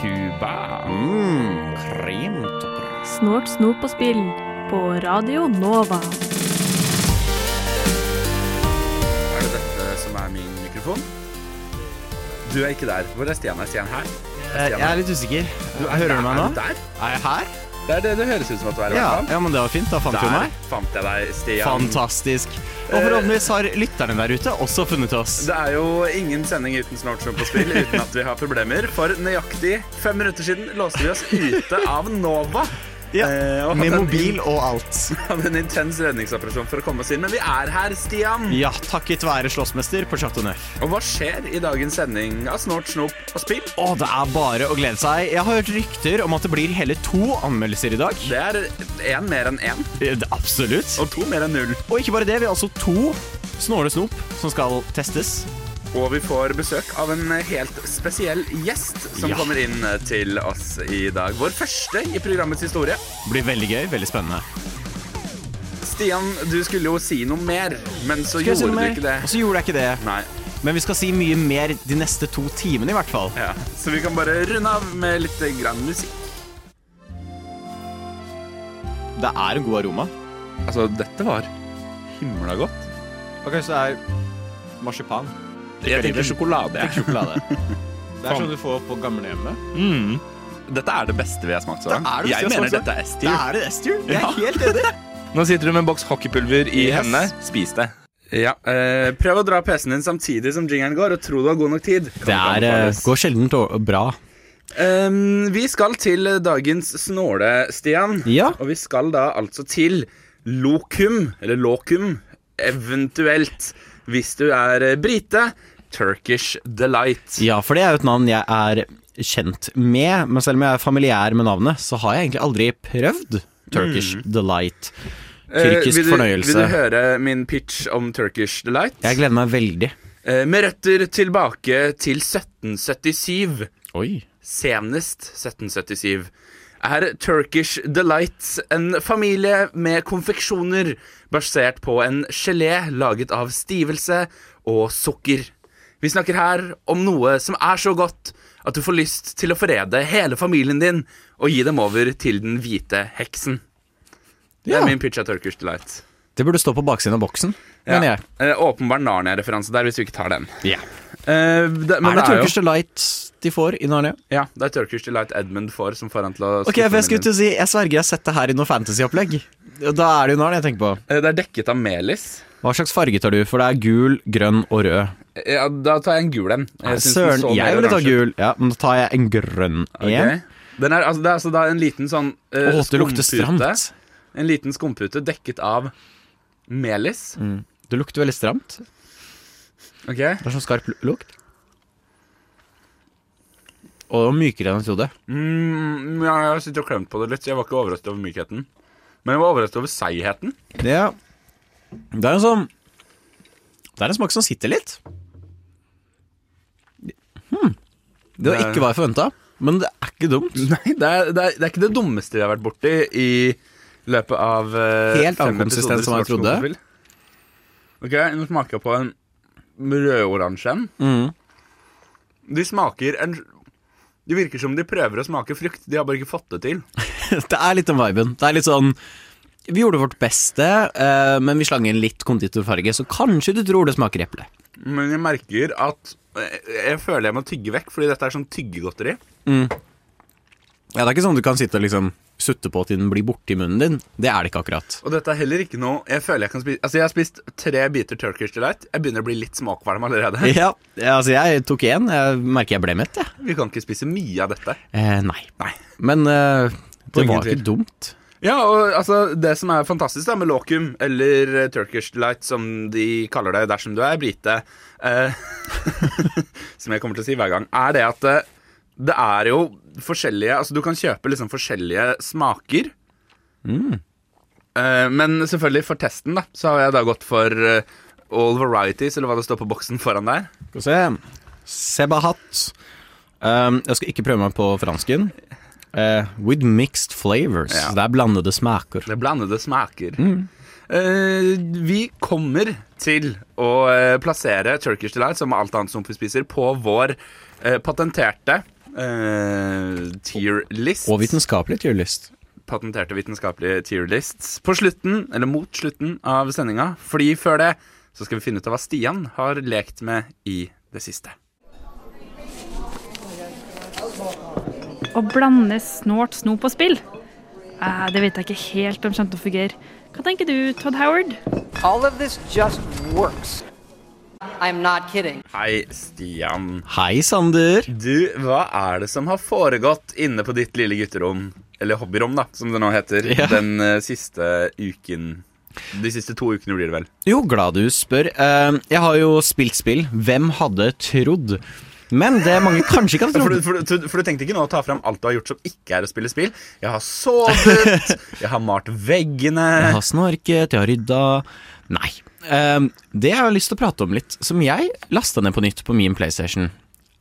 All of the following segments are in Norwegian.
Cuba. Kremtopper. Snort, snop og spill på Radio Nova. Er det dette som er min mikrofon? Du er ikke der. Hvor er Stian? Er Stian her? Jeg er litt usikker. Hører du meg nå? Er du der? Er jeg her? Det er det det høres ut som at du er. Ja, ja men det var fint. Da fant du Der meg. fant jeg deg, Stian. Fantastisk. Og forhåpentligvis har lytterne der ute også funnet oss. Det er jo ingen sending uten Snortshop på spill uten at vi har problemer. For nøyaktig fem minutter siden låste vi oss ute av Nova. Ja, Eh, Med mobil og alt. Hadde en intens redningsoperasjon for å komme oss inn, men vi er her, Stian. Ja, takket være slåssmester på Chateau Neuf. Og hva skjer i dagens sending av Snort, Snop og Spill? Å, det er bare å glede seg. Jeg har hørt rykter om at det blir hele to anmeldelser i dag. Det er én mer enn én, Eh, det- Absolutt. og to mer enn null. Og ikke bare det, vi har altså to Snåle Snop som skal testes. Og vi får besøk av en helt spesiell gjest som Ja. kommer inn til oss i dag. Vår første i programmets historie. Blir veldig gøy, veldig spennende. Stian, du skulle jo si noe mer, men så jeg si gjorde du mer? ikke det. Og så gjorde jeg ikke det. Nei. Men vi skal si mye mer de neste to timene, i hvert fall. Ja. Så vi kan bare runde av med litt grann musikk. Det er en god aroma. Altså, dette var himla godt. Ok, så det er marsipan. Jeg tenker sjokolade. Ikke sjokolade. Det er sånn du får på gamlehjemmet. Mm. Dette er det beste vi har smakt så Det langt. er det Jeg mener smakt dette er Det S-tier. er det S-tier. Jeg er Ja. helt enig. Nå sitter du med en boks hockeypulver i Yes. hendene. Spis det. Ja, eh, Prøv å dra PC-en din samtidig som jingeren går, og tro du har god nok tid. Kan Det er, eh, går sjelden bra. Um, vi skal til dagens snåle, Stian. Ja. Og vi skal da altså til Lokum, eller lokum, eventuelt, hvis du er eh, brite, Turkish Delight. Ja, for det er jo et navn jeg er kjent med, men selv om jeg er familiær med navnet, så har jeg egentlig aldri prøvd Turkish Delight. Tyrkisk Eh, vil du, fornøyelse. Vil du høre min pitch om Turkish Delight? Jeg gleder meg veldig. Eh, med røtter tilbake til 1777. Oi. senest 1777, er Turkish Delight en familie med konfeksjoner basert på en gelé laget av stivelse og sukker. Vi snakker her om noe som er så godt at du får lyst til å forrede hele familien din og gi dem over til den hvite heksen. Det Ja. er min pitch av Turkish Delight. Det burde stå på baksiden av boksen, mener jeg. Eh, åpenbar Narnia-referanse der, hvis vi ikke tar den. Ja. Eh, det, men Er det jo- Turkish Delight de får i Narnia? Ja, det er Turkish Delight Edmund får som får han til å Ok, for jeg skulle til å si Jeg sverger jeg har sett det her i noe fantasy-opplegg. Da er det jo Narnia jeg tenker på. Eh, Det er dekket av melis. Hva slags farge tar du? For det er gul, grønn og rød. Ja, da tar jeg en gul en. Søren, jeg ville ta gul. Ja, men da tar jeg en grønn Ok. en. Den er, altså, det er altså da en liten sånn uh, Åh, det lukter stramt. En liten skumpute dekket av melis. Det lukter veldig stramt. Ok Det er sånn skarp lukt. Og det var mykere enn jeg trodde. mm, ja, Jeg har sittet og klemt på det litt, jeg var ikke overrasket over mykheten. Men jeg var overrasket over seigheten. Ja. Det er en sånn Det er en smak som sitter litt. Hmm. Det var ikke hva jeg forventa, men det er ikke dumt. Nei, det er, det, er, det er ikke det dummeste jeg har vært borti i løpet av uh, Helt annen konsistens som jeg trodde. Ok, nå smaker jeg på en rødoransje en. Mm. De smaker en Det virker som de prøver å smake frukt. De har bare ikke fått det til. Det er litt om viben. Det er litt sånn Vi gjorde vårt beste, eh, men vi slang inn litt konditorfarge, så kanskje du tror det smaker eple. Men jeg merker at Jeg føler jeg må tygge vekk, fordi dette er sånn tyggegodteri. Ja, det er ikke sånn du kan sitte og liksom sutte på til den blir borti munnen din. Det er det ikke akkurat. Og dette er heller ikke noe Jeg føler jeg kan spise Altså, jeg har spist tre biter Turkish Delight. Jeg begynner å bli litt smakvarm allerede. Ja, altså jeg tok én. Jeg merker jeg ble mett, jeg. Vi kan ikke spise mye av dette. Eh, nei. Nei. Men eh, det var ikke dumt. Ja, og altså, det som er fantastisk da med Locum, eller eh, Turkish Delight, som de kaller det dersom du er brite, eh, som jeg kommer til å si hver gang, er det at eh, det er jo forskjellige Altså, du kan kjøpe liksom forskjellige smaker. Eh, men selvfølgelig, for testen, da, så har jeg da gått for eh, all varieties, eller hva det står på boksen foran der. Skal vi se. Sebahat. Um, jeg skal ikke prøve meg på fransken. Eh, with mixed flavors. Ja. Det er blandede smaker. Det er blandede smaker. Eh, vi kommer til å uh, plassere Turkish Delight som alt annet som vi spiser på vår patenterte eh, tier list. Og vitenskapelig tierlist. patenterte vitenskapelige tier lists på slutten, eller mot slutten av sendinga. Fordi før det så skal vi finne ut av hva Stian har lekt med i det siste. Å blande snålt snop og spill? Eh, det vet jeg ikke helt om kommer til å fungere. Hva tenker du, Todd Howard? All of this just works. I'm not kidding. Hei, Stian. Hei, Sander. Du, hva er det som har foregått inne på ditt lille gutterom, eller hobbyrom, da, som det nå heter, Ja. den uh, siste uken? De siste to ukene blir det vel. Jo, glad du spør. Uh, jeg har jo spilt spill. Hvem hadde trodd? Men det mange kanskje ikke hadde trodd For, for, du, for du tenkte ikke nå å ta fram alt du har gjort som ikke er å spille spill? Jeg har sovet, jeg har malt veggene Jeg har snorket, jeg har rydda Nei. Um, det jeg har lyst til å prate om litt, som jeg lasta ned på nytt på min PlayStation,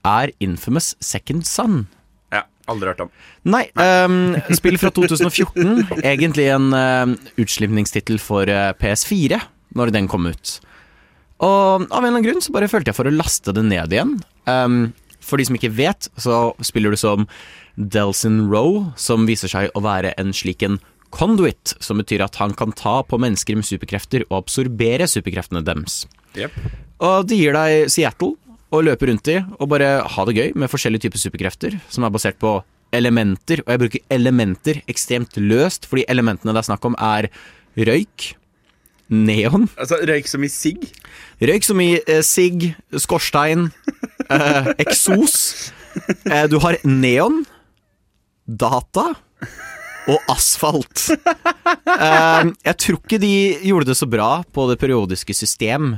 er Infamous Second Son. Ja, aldri hørt om. Nei, ehm, spill fra 2014. Egentlig en uh, utslipningstittel for uh, PS4, når den kom ut. Og av en eller annen grunn så bare følte jeg for å laste det ned igjen. Um, for de som ikke vet, så spiller du som Delson Roe, som viser seg å være en slik en conduit, som betyr at han kan ta på mennesker med superkrefter og absorbere superkreftene deres. Yep. Og det gir deg Seattle å løpe rundt i og bare ha det gøy med forskjellige typer superkrefter som er basert på elementer. Og jeg bruker elementer ekstremt løst, fordi elementene det er snakk om, er røyk, neon, Altså, Røyk som i sigg? røyk som i eh, sigg, skorstein, eh, eksos. Eh, du har neon, data og asfalt. Eh, jeg tror ikke de gjorde det så bra på det periodiske system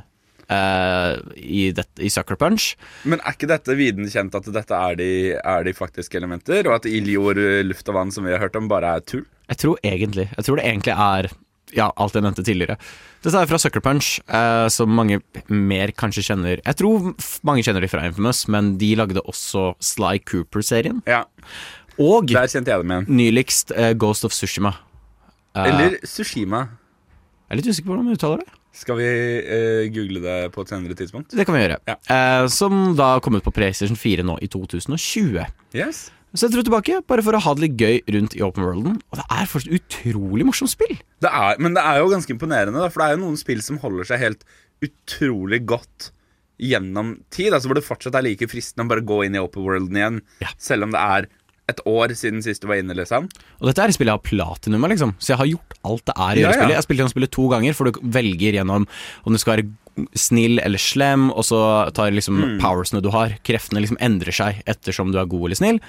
eh, i, det, i Sucker Punch. Men er ikke dette viden kjent at dette er de, er de faktiske elementer, og at ild, jord, luft og vann som vi har hørt om, bare er tull? Jeg tror egentlig Jeg tror det egentlig er ja, alt jeg nevnte tidligere. Dette er fra Sucker Punch, eh, som mange mer kanskje kjenner Jeg tror mange kjenner de fra Infamous, men de lagde også Sly Cooper-serien. Ja, Og der kjente jeg dem igjen. nyligst eh, Ghost of Sushima. Eh, Eller Sushima. Jeg er litt usikker på hvordan man uttaler det. Skal vi eh, google det på et senere tidspunkt? Det kan vi gjøre. Ja. Eh, som da kom ut på PlayStation 4 nå i 2020. Yes. Så jeg dro tilbake, bare for å ha det litt gøy rundt i open worlden. Og det er fortsatt utrolig morsomt spill. Det er, men det er jo ganske imponerende, da, for det er jo noen spill som holder seg helt utrolig godt gjennom tid. Altså Hvor det fortsatt er like fristende å bare gå inn i open worlden igjen, Ja. selv om det er et år siden sist du var inne, liksom. Og dette er et spill jeg har platinum av, liksom. Så jeg har gjort alt det er i Ja, ja. spillet. Jeg har spilt gjennom spillet to ganger, for du velger gjennom om du skal være snill eller slem, og så tar liksom Mm. powersene du har. Kreftene liksom endrer seg ettersom du er god eller snill.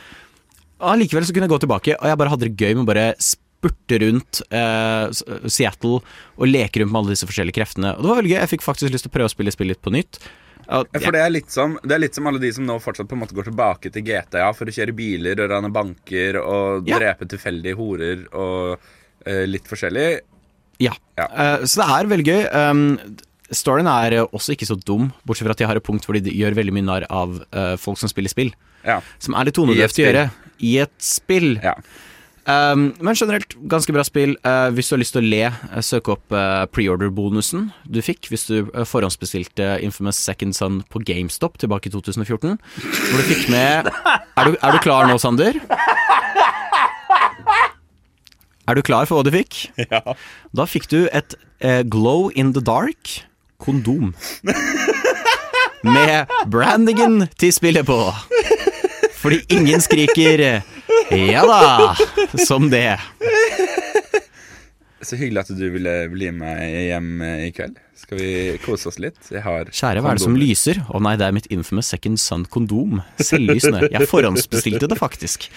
Allikevel så kunne jeg gå tilbake, og jeg bare hadde det gøy med å bare spurte rundt eh, Seattle og leke rundt med alle disse forskjellige kreftene. Og det var veldig gøy. Jeg fikk faktisk lyst til å prøve å spille spillet på nytt. Og, Ja, For det er, litt som, det er litt som alle de som nå fortsatt på en måte går tilbake til GTA for å kjøre biler og rane banker og Ja. drepe tilfeldige horer og eh, litt forskjellig. Ja. Ja. Uh, så det er veldig gøy. Um, storyen er også ikke så dum, bortsett fra at de har et punkt hvor de gjør veldig mye narr av uh, folk som spiller spill. Ja. Som er litt tonedøvt å gjøre i et spill. ja. Um, men generelt, ganske bra spill. Uh, hvis du har lyst til å le, eh, søk opp uh, preorder-bonusen du fikk hvis du uh, forhåndsbestilte Infamous Second Son på GameStop tilbake i 2014. Hvor du fikk med Er du, er du klar nå, Sander? Er du klar for hva du fikk? Ja. Da fikk du et eh, glow in the dark kondom. Med brandingen til spillet på. Fordi ingen skriker eh, 'ja da' som det. Så hyggelig at du ville bli med hjem eh, i kveld. Skal vi kose oss litt? Jeg har Kjære, hva er det som lyser? Å nei, det er mitt infamous second sun kondom. Selvlysende. Jeg forhåndsbestilte det faktisk.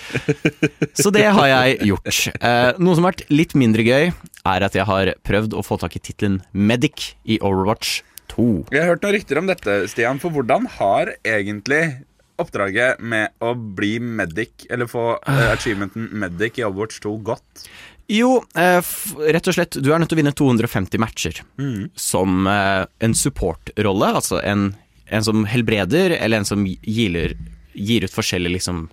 Så det har jeg gjort. Eh, noe som har vært litt mindre gøy, er at jeg har prøvd å få tak i tittelen Medic i Overwatch 2. Jeg har hørt noen rykter om dette, Stian. For hvordan har egentlig oppdraget med å bli medic, eller få eh, achievementen medic i Overwatch 2 godt? Jo, eh, rett og slett, du er nødt til å vinne 250 matcher som eh, en supportrolle. Altså en, en som helbreder, eller en som gir, gir ut forskjellige liksom,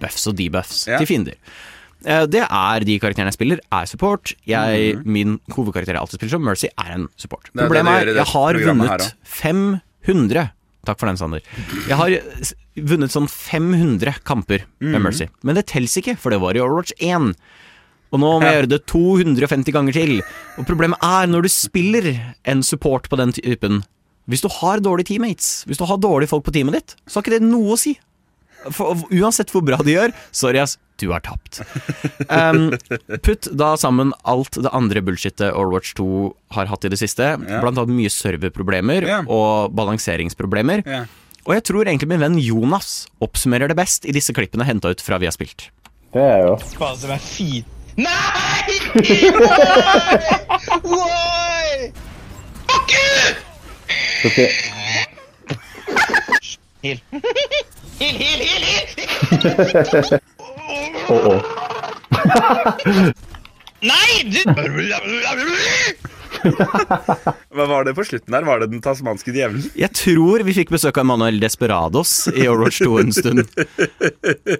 buffs og debuffs Ja. til fiender. Eh, Det er de karakterene jeg spiller, er support. Jeg, Min hovedkarakter jeg alltid spiller som, Mercy, er en support. Problemet er, jeg har vunnet 500 Takk for den, Sander. Jeg har vunnet sånn 500 kamper med mm. Mercy. Men det telles ikke, for det var i Overwatch 1. Og nå må jeg gjøre det 250 ganger til. Og problemet er, når du spiller en support på den typen Hvis du har dårlige teammates, hvis du har dårlige folk på teamet ditt, så har ikke det noe å si. For uansett hvor bra de gjør, sorry ass, du har tapt. Um, putt da sammen alt det andre bullshitet Overwatch 2 har hatt i det siste, blant annet mye serverproblemer Ja. og balanseringsproblemer. Ja. Og jeg tror egentlig min venn Jonas oppsummerer det best i disse klippene henta ut fra Vi har spilt. Det er jo Faen, som er fin. Nei! Why? Why? Fuck you! Ok, Heal. Heal, heal, heal! Å, å. Nei, du! Hva var det på slutten der? Var det den tasmanske djevelen? Jeg tror vi fikk besøk av Manuel Desperados i Overwatch 2 en stund.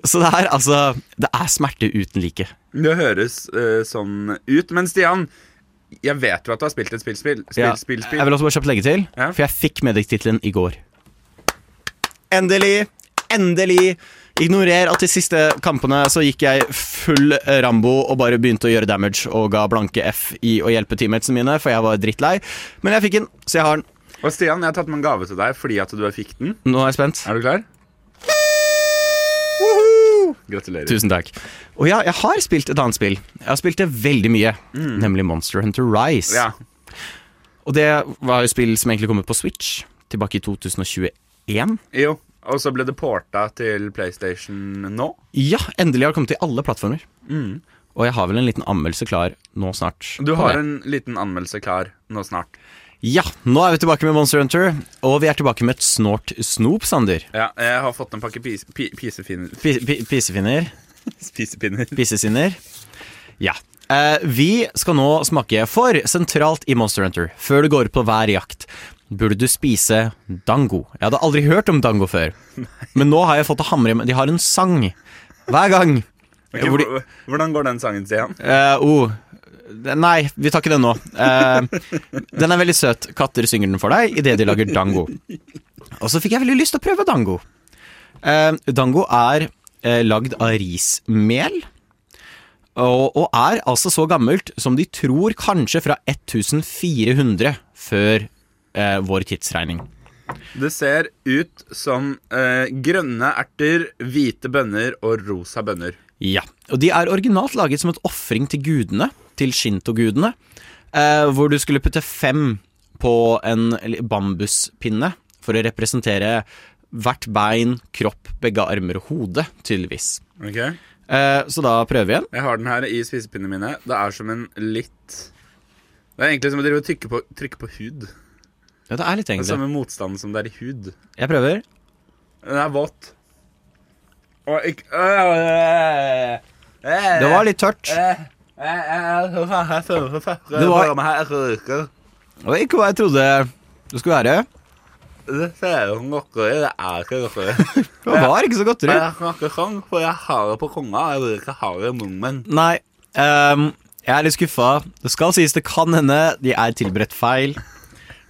Så det er altså Det er smerte uten like. Det høres uh, sånn ut. Men Stian, jeg vet jo at du har spilt et spill, spill, spill, Ja. spill, spill. Jeg vil også bare kjapt legge til, Ja. for jeg fikk Medic-tittelen i går. Endelig! Endelig! Ignorer at de siste kampene så gikk jeg full Rambo og bare begynte å gjøre damage og ga blanke F i å hjelpe teammatesene mine, for jeg var drittlei. Men jeg fikk den, så jeg har den. Og Stian, jeg har tatt med en gave til deg fordi at du fikk den. Nå er jeg spent. Er du klar? Gratulerer. Tusen takk. Og ja, jeg har spilt et annet spill. Jeg har spilt det veldig mye, nemlig Monster Hunter Rise. Ja. Og det var jo spill som egentlig kom ut på Switch tilbake i 2021. Jo. Og så ble det porta til PlayStation nå. Ja, endelig har det kommet til alle plattformer. Og jeg har vel en liten anmeldelse klar nå snart. Du har en liten anmeldelse klar nå snart. Ja, nå er vi tilbake med Monster Hunter, og vi er tilbake med et snort snop, Sander. Ja, jeg har fått en pakke pis, pi, pisefinner. Pi- pi- Pisefinner. spisepinner. Pisesinner. Ja. Eh, vi skal nå smake for sentralt i Monster Hunter, før du går på hver jakt. Burde du spise dango? Jeg hadde aldri hørt om dango før, men nå har jeg fått å hamre med De har en sang hver gang. Okay, Hvor de- Hvordan går den sangen, Stian? Uh, oh. Nei, vi tar ikke den nå. Uh, den er veldig søt. Katter synger den for deg idet de lager dango. Og så fikk jeg veldig lyst til å prøve dango. Uh, dango er lagd av rismel. Og, og er altså så gammelt som de tror kanskje fra 1400 før eh, vår tidsregning. Det ser ut som eh, grønne erter, hvite bønner og rosa bønner. Ja, og de er originalt laget som et ofring til gudene, til shinto-gudene, eh, hvor du skulle putte fem på en bambuspinne for å representere hvert bein, kropp, begge armer og hode, tydeligvis. Okay. Eh, så da prøver vi igjen. Jeg har den her i spisepinnene mine. Det er som en litt Det er egentlig som å trykke på, trykke på hud. Ja, det er litt Det er egentlig. samme motstand som det er i hud. Jeg prøver. Den er våt. Og ikke øh, Det var litt tørt. Det var- Og ikke hva jeg trodde det skulle være. Det ser ut som godteri. Det er ikke godteri. Det var ikke så godteri. Jeg snakker sånn, for jeg har det på konga. Jeg vil ikke ha det i munnen min. Nei, ehm, jeg er litt skuffa. Det skal sies det kan hende de er tilberedt feil.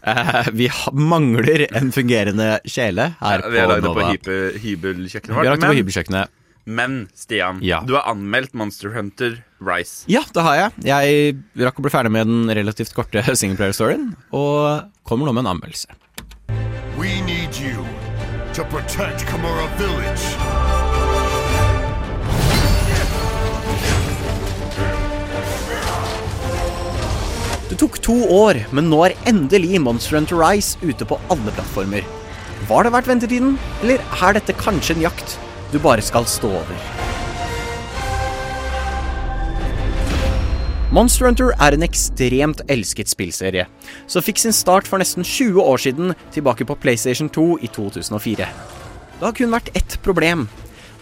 Eh, vi ha- mangler en fungerende kjele her Vi har på lagd det på Nova. vårt. Vi har lagt det på hybelkjøkkenet. men Stian, Ja. du har anmeldt Monster Hunter Rise. Ja, det har jeg. Jeg rakk å bli ferdig med den relativt korte singleplayer-storyen, og kommer nå med en anmeldelse. We need you to protect Kamura Village. Det tok to år, men nå er endelig Monster Hunter Rise ute på alle plattformer. Var det verdt ventetiden, eller er dette kanskje en jakt du bare skal stå over? Monster Hunter er en ekstremt elsket spillserie, som fikk sin start for nesten 20 år siden tilbake på PlayStation 2 i 2004. Det har kun vært ett problem.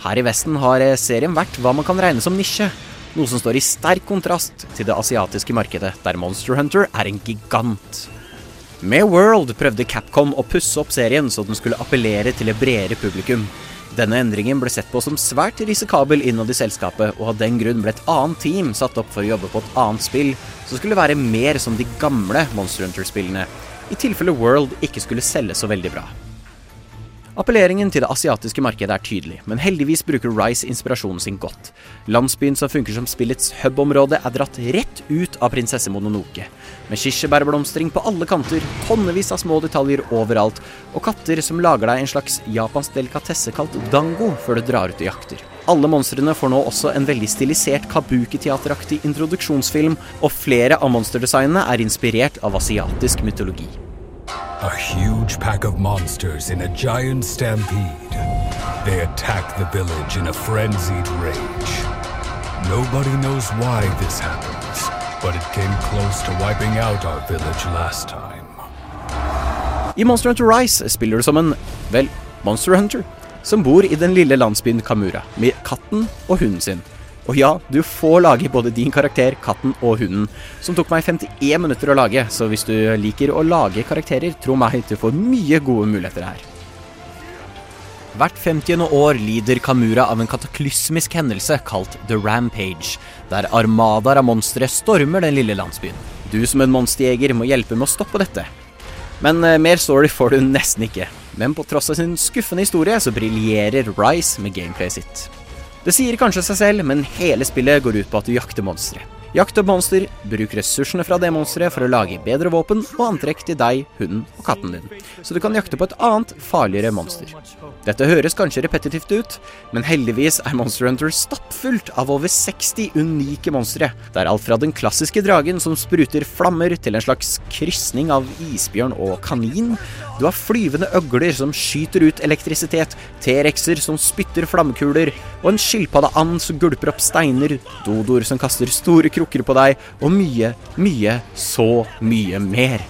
Her i Vesten har eh, serien vært hva man kan regne som nisje, noe som står i sterk kontrast til det asiatiske markedet, der Monster Hunter er en gigant. Med World prøvde Capcom å pusse opp serien så den skulle appellere til et bredere publikum. Denne endringen ble sett på som svært risikabel innad i selskapet, og av den grunn ble et annet team satt opp for å jobbe på et annet spill som skulle være mer som de gamle Monster Hunter-spillene, i tilfelle World ikke skulle selge så veldig bra. Appelleringen til det asiatiske markedet er tydelig, men heldigvis bruker Rice inspirasjonen sin godt. Landsbyen som funker som spillets hub-område er dratt rett ut av prinsesse Mononoke. Med kirsebærblomstring på alle kanter, tonnevis av små detaljer overalt, og katter som lager deg en slags japansk delikatesse kalt dango før du drar ut og jakter. Alle monstrene får nå også en veldig stilisert kabuki-teateraktig introduksjonsfilm, og flere av monsterdesignene er inspirert av asiatisk mytologi. A huge pack of monsters in a giant stampede. They attack the village in a frenzied rage. Nobody knows why this happens, but it came close to wiping out our village last time. I Monster Hunter Rise spiller du som en, vel, Monster Hunter, som bor i den lille landsbyen Kamura, med katten og hunden sin. Og ja, du får lage både din karakter, katten og hunden, som tok meg 51 minutter å lage, så hvis du liker å lage karakterer, tro meg, du får mye gode muligheter her. Hvert 50. år lider Kamura av en kataklysmisk hendelse kalt The Rampage, der armadaer av monstre stormer den lille landsbyen. Du som en monsterjeger må hjelpe med å stoppe dette. Men eh, mer story får du nesten ikke. Men på tross av sin skuffende historie, så briljerer Rise med gameplayet sitt. Det sier kanskje seg selv, men hele spillet går ut på at du jakter monstre. Jakt opp monster, bruk ressursene fra det monsteret for å lage bedre våpen og antrekk til deg, hunden og katten din, så du kan jakte på et annet, farligere monster. Dette høres kanskje repetitivt ut, men heldigvis er Monster Hunter stappfullt av over 60 unike monstre. Det er alt fra den klassiske dragen som spruter flammer, til en slags krysning av isbjørn og kanin. Du har flyvende øgler som skyter ut elektrisitet, T-rexer som spytter flammekuler, og en skilpaddeand som gulper opp steiner, dodoer som kaster store krukker på deg, og mye, mye, så mye mer.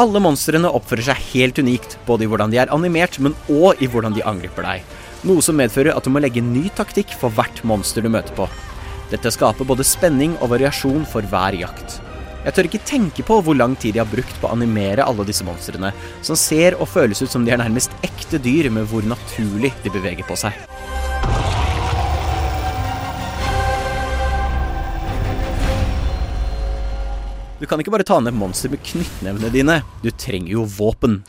Alle monstrene oppfører seg helt unikt, både i hvordan de er animert, men òg i hvordan de angriper deg. Noe som medfører at du må legge ny taktikk for hvert monster du møter på. Dette skaper både spenning og variasjon for hver jakt. Jeg tør ikke tenke på hvor lang tid de har brukt på å animere alle disse monstrene, som ser og føles ut som de er nærmest ekte dyr med hvor naturlig de beveger på seg. Du kan ikke bare ta ned monster med knyttnevene dine, du trenger jo våpen.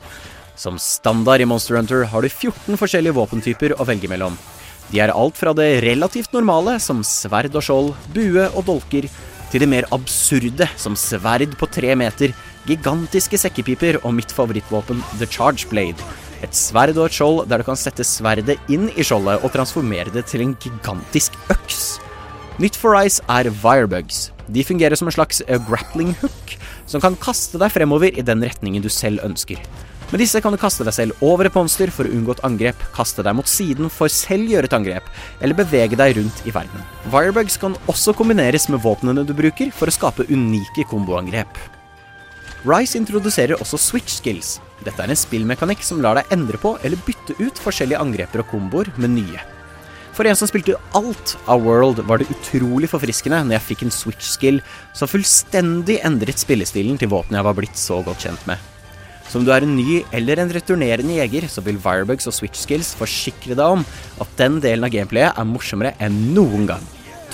Som standard i Monster Hunter har du 14 forskjellige våpentyper å velge mellom. De er alt fra det relativt normale, som sverd og skjold, bue og dolker, til det mer absurde, som sverd på tre meter, gigantiske sekkepiper og mitt favorittvåpen, The Charge Blade. Et sverd og et skjold der du kan sette sverdet inn i skjoldet og transformere det til en gigantisk øks. Nytt for Ice er Wirebugs. De fungerer som en slags grappling hook, som kan kaste deg fremover i den retningen du selv ønsker. Med disse kan du kaste deg selv over et monster for å unngå et angrep, kaste deg mot siden for selv gjøre et angrep, eller bevege deg rundt i verden. Wirebugs kan også kombineres med våpnene du bruker for å skape unike komboangrep. Rise introduserer også switch skills. Dette er en spillmekanikk som lar deg endre på eller bytte ut forskjellige angreper og komboer med nye. For en som spilte alt av World, var det utrolig forfriskende når jeg fikk en switch-skill som fullstendig endret spillestilen til våpenet jeg var blitt så godt kjent med. Så om du er en ny eller en returnerende jeger, så vil Wirebugs og switch-skills forsikre deg om at den delen av gameplayet er morsommere enn noen gang.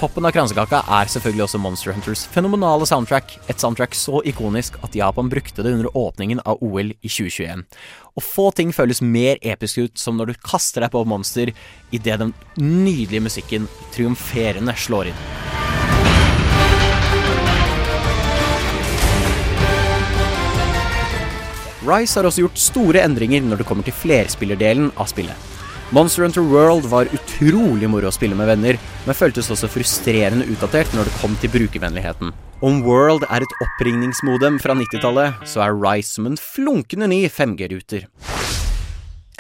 Toppen av kransekaka er selvfølgelig også Monster Hunters fenomenale soundtrack, et soundtrack så ikonisk at Japan brukte det under åpningen av OL i 2021. Og få ting føles mer episk ut som når du kaster deg på monster idet den nydelige musikken triumferende slår inn. Rise har også gjort store endringer når det kommer til flerspillerdelen av spillet. Monster Hunter World var utrolig moro å spille med venner, men føltes også frustrerende utdatert når det kom til brukervennligheten. Om World er et oppringningsmodem fra 90-tallet, så er Rise som en flunkende ny 5G-ruter.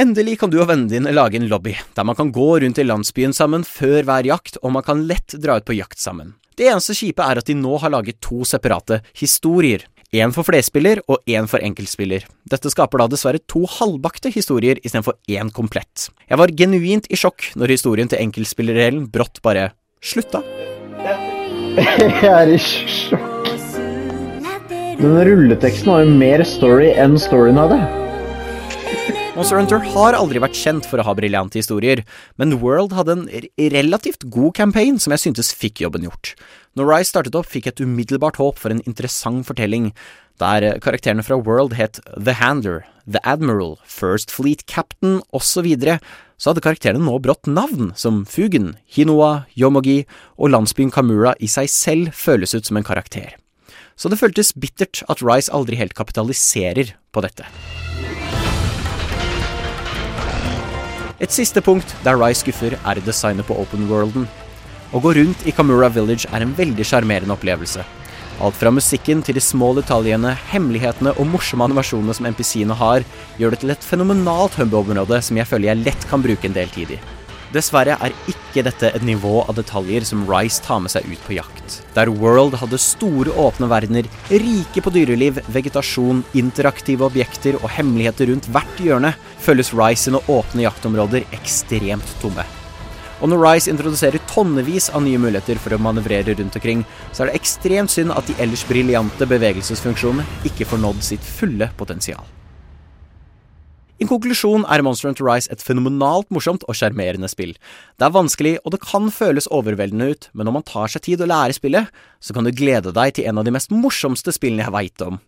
Endelig kan du og vennene dine lage en lobby, der man kan gå rundt i landsbyen sammen før hver jakt, og man kan lett dra ut på jakt sammen. Det eneste kjipe er at de nå har laget to separate historier. Én for flerspiller og én for enkeltspiller. Dette skaper da dessverre to halvbakte historier istedenfor én komplett. Jeg var genuint i sjokk når historien til enkeltspillerdelen brått bare slutta. Jeg er i sjokk. Den rulleteksten har jo mer story enn storyen hadde. Monster Hunter har aldri vært kjent for å ha briljante historier, men World hadde en relativt god campaign som jeg syntes fikk jobben gjort. Når Rise startet opp, fikk jeg et umiddelbart håp for en interessant fortelling, der eh, karakterene fra World het The Handler, The Admiral, First Fleet Captain osv., så hadde karakterene nå brått navn, som Fugen, Hinoa, Yomogi og landsbyen Kamura i seg selv føles ut som en karakter. Så det føltes bittert at Rise aldri helt kapitaliserer på dette. Et siste punkt der Rye skuffer, er designet på open worlden. Å gå rundt i Kamura Village er en veldig sjarmerende opplevelse. Alt fra musikken til de små detaljene, hemmelighetene og morsomme animasjonene som MPC-ene har, gjør det til et fenomenalt hub-område som jeg føler jeg lett kan bruke en del tid i. Dessverre er ikke dette et nivå av detaljer som Rise tar med seg ut på jakt. Der World hadde store åpne verdener, rike på dyreliv, vegetasjon, interaktive objekter og hemmeligheter rundt hvert hjørne, føles Rise sine åpne jaktområder ekstremt tomme. Og når Rise introduserer tonnevis av nye muligheter for å manøvrere rundt omkring, så er det ekstremt synd at de ellers briljante bevegelsesfunksjonene ikke får nådd sitt fulle potensial. I konklusjon er Monster Hunter Rise et fenomenalt morsomt og sjarmerende spill. Det er vanskelig, og det kan føles overveldende ut, men når man tar seg tid å lære spillet, så kan du glede deg til en av de mest morsomste spillene jeg veit om.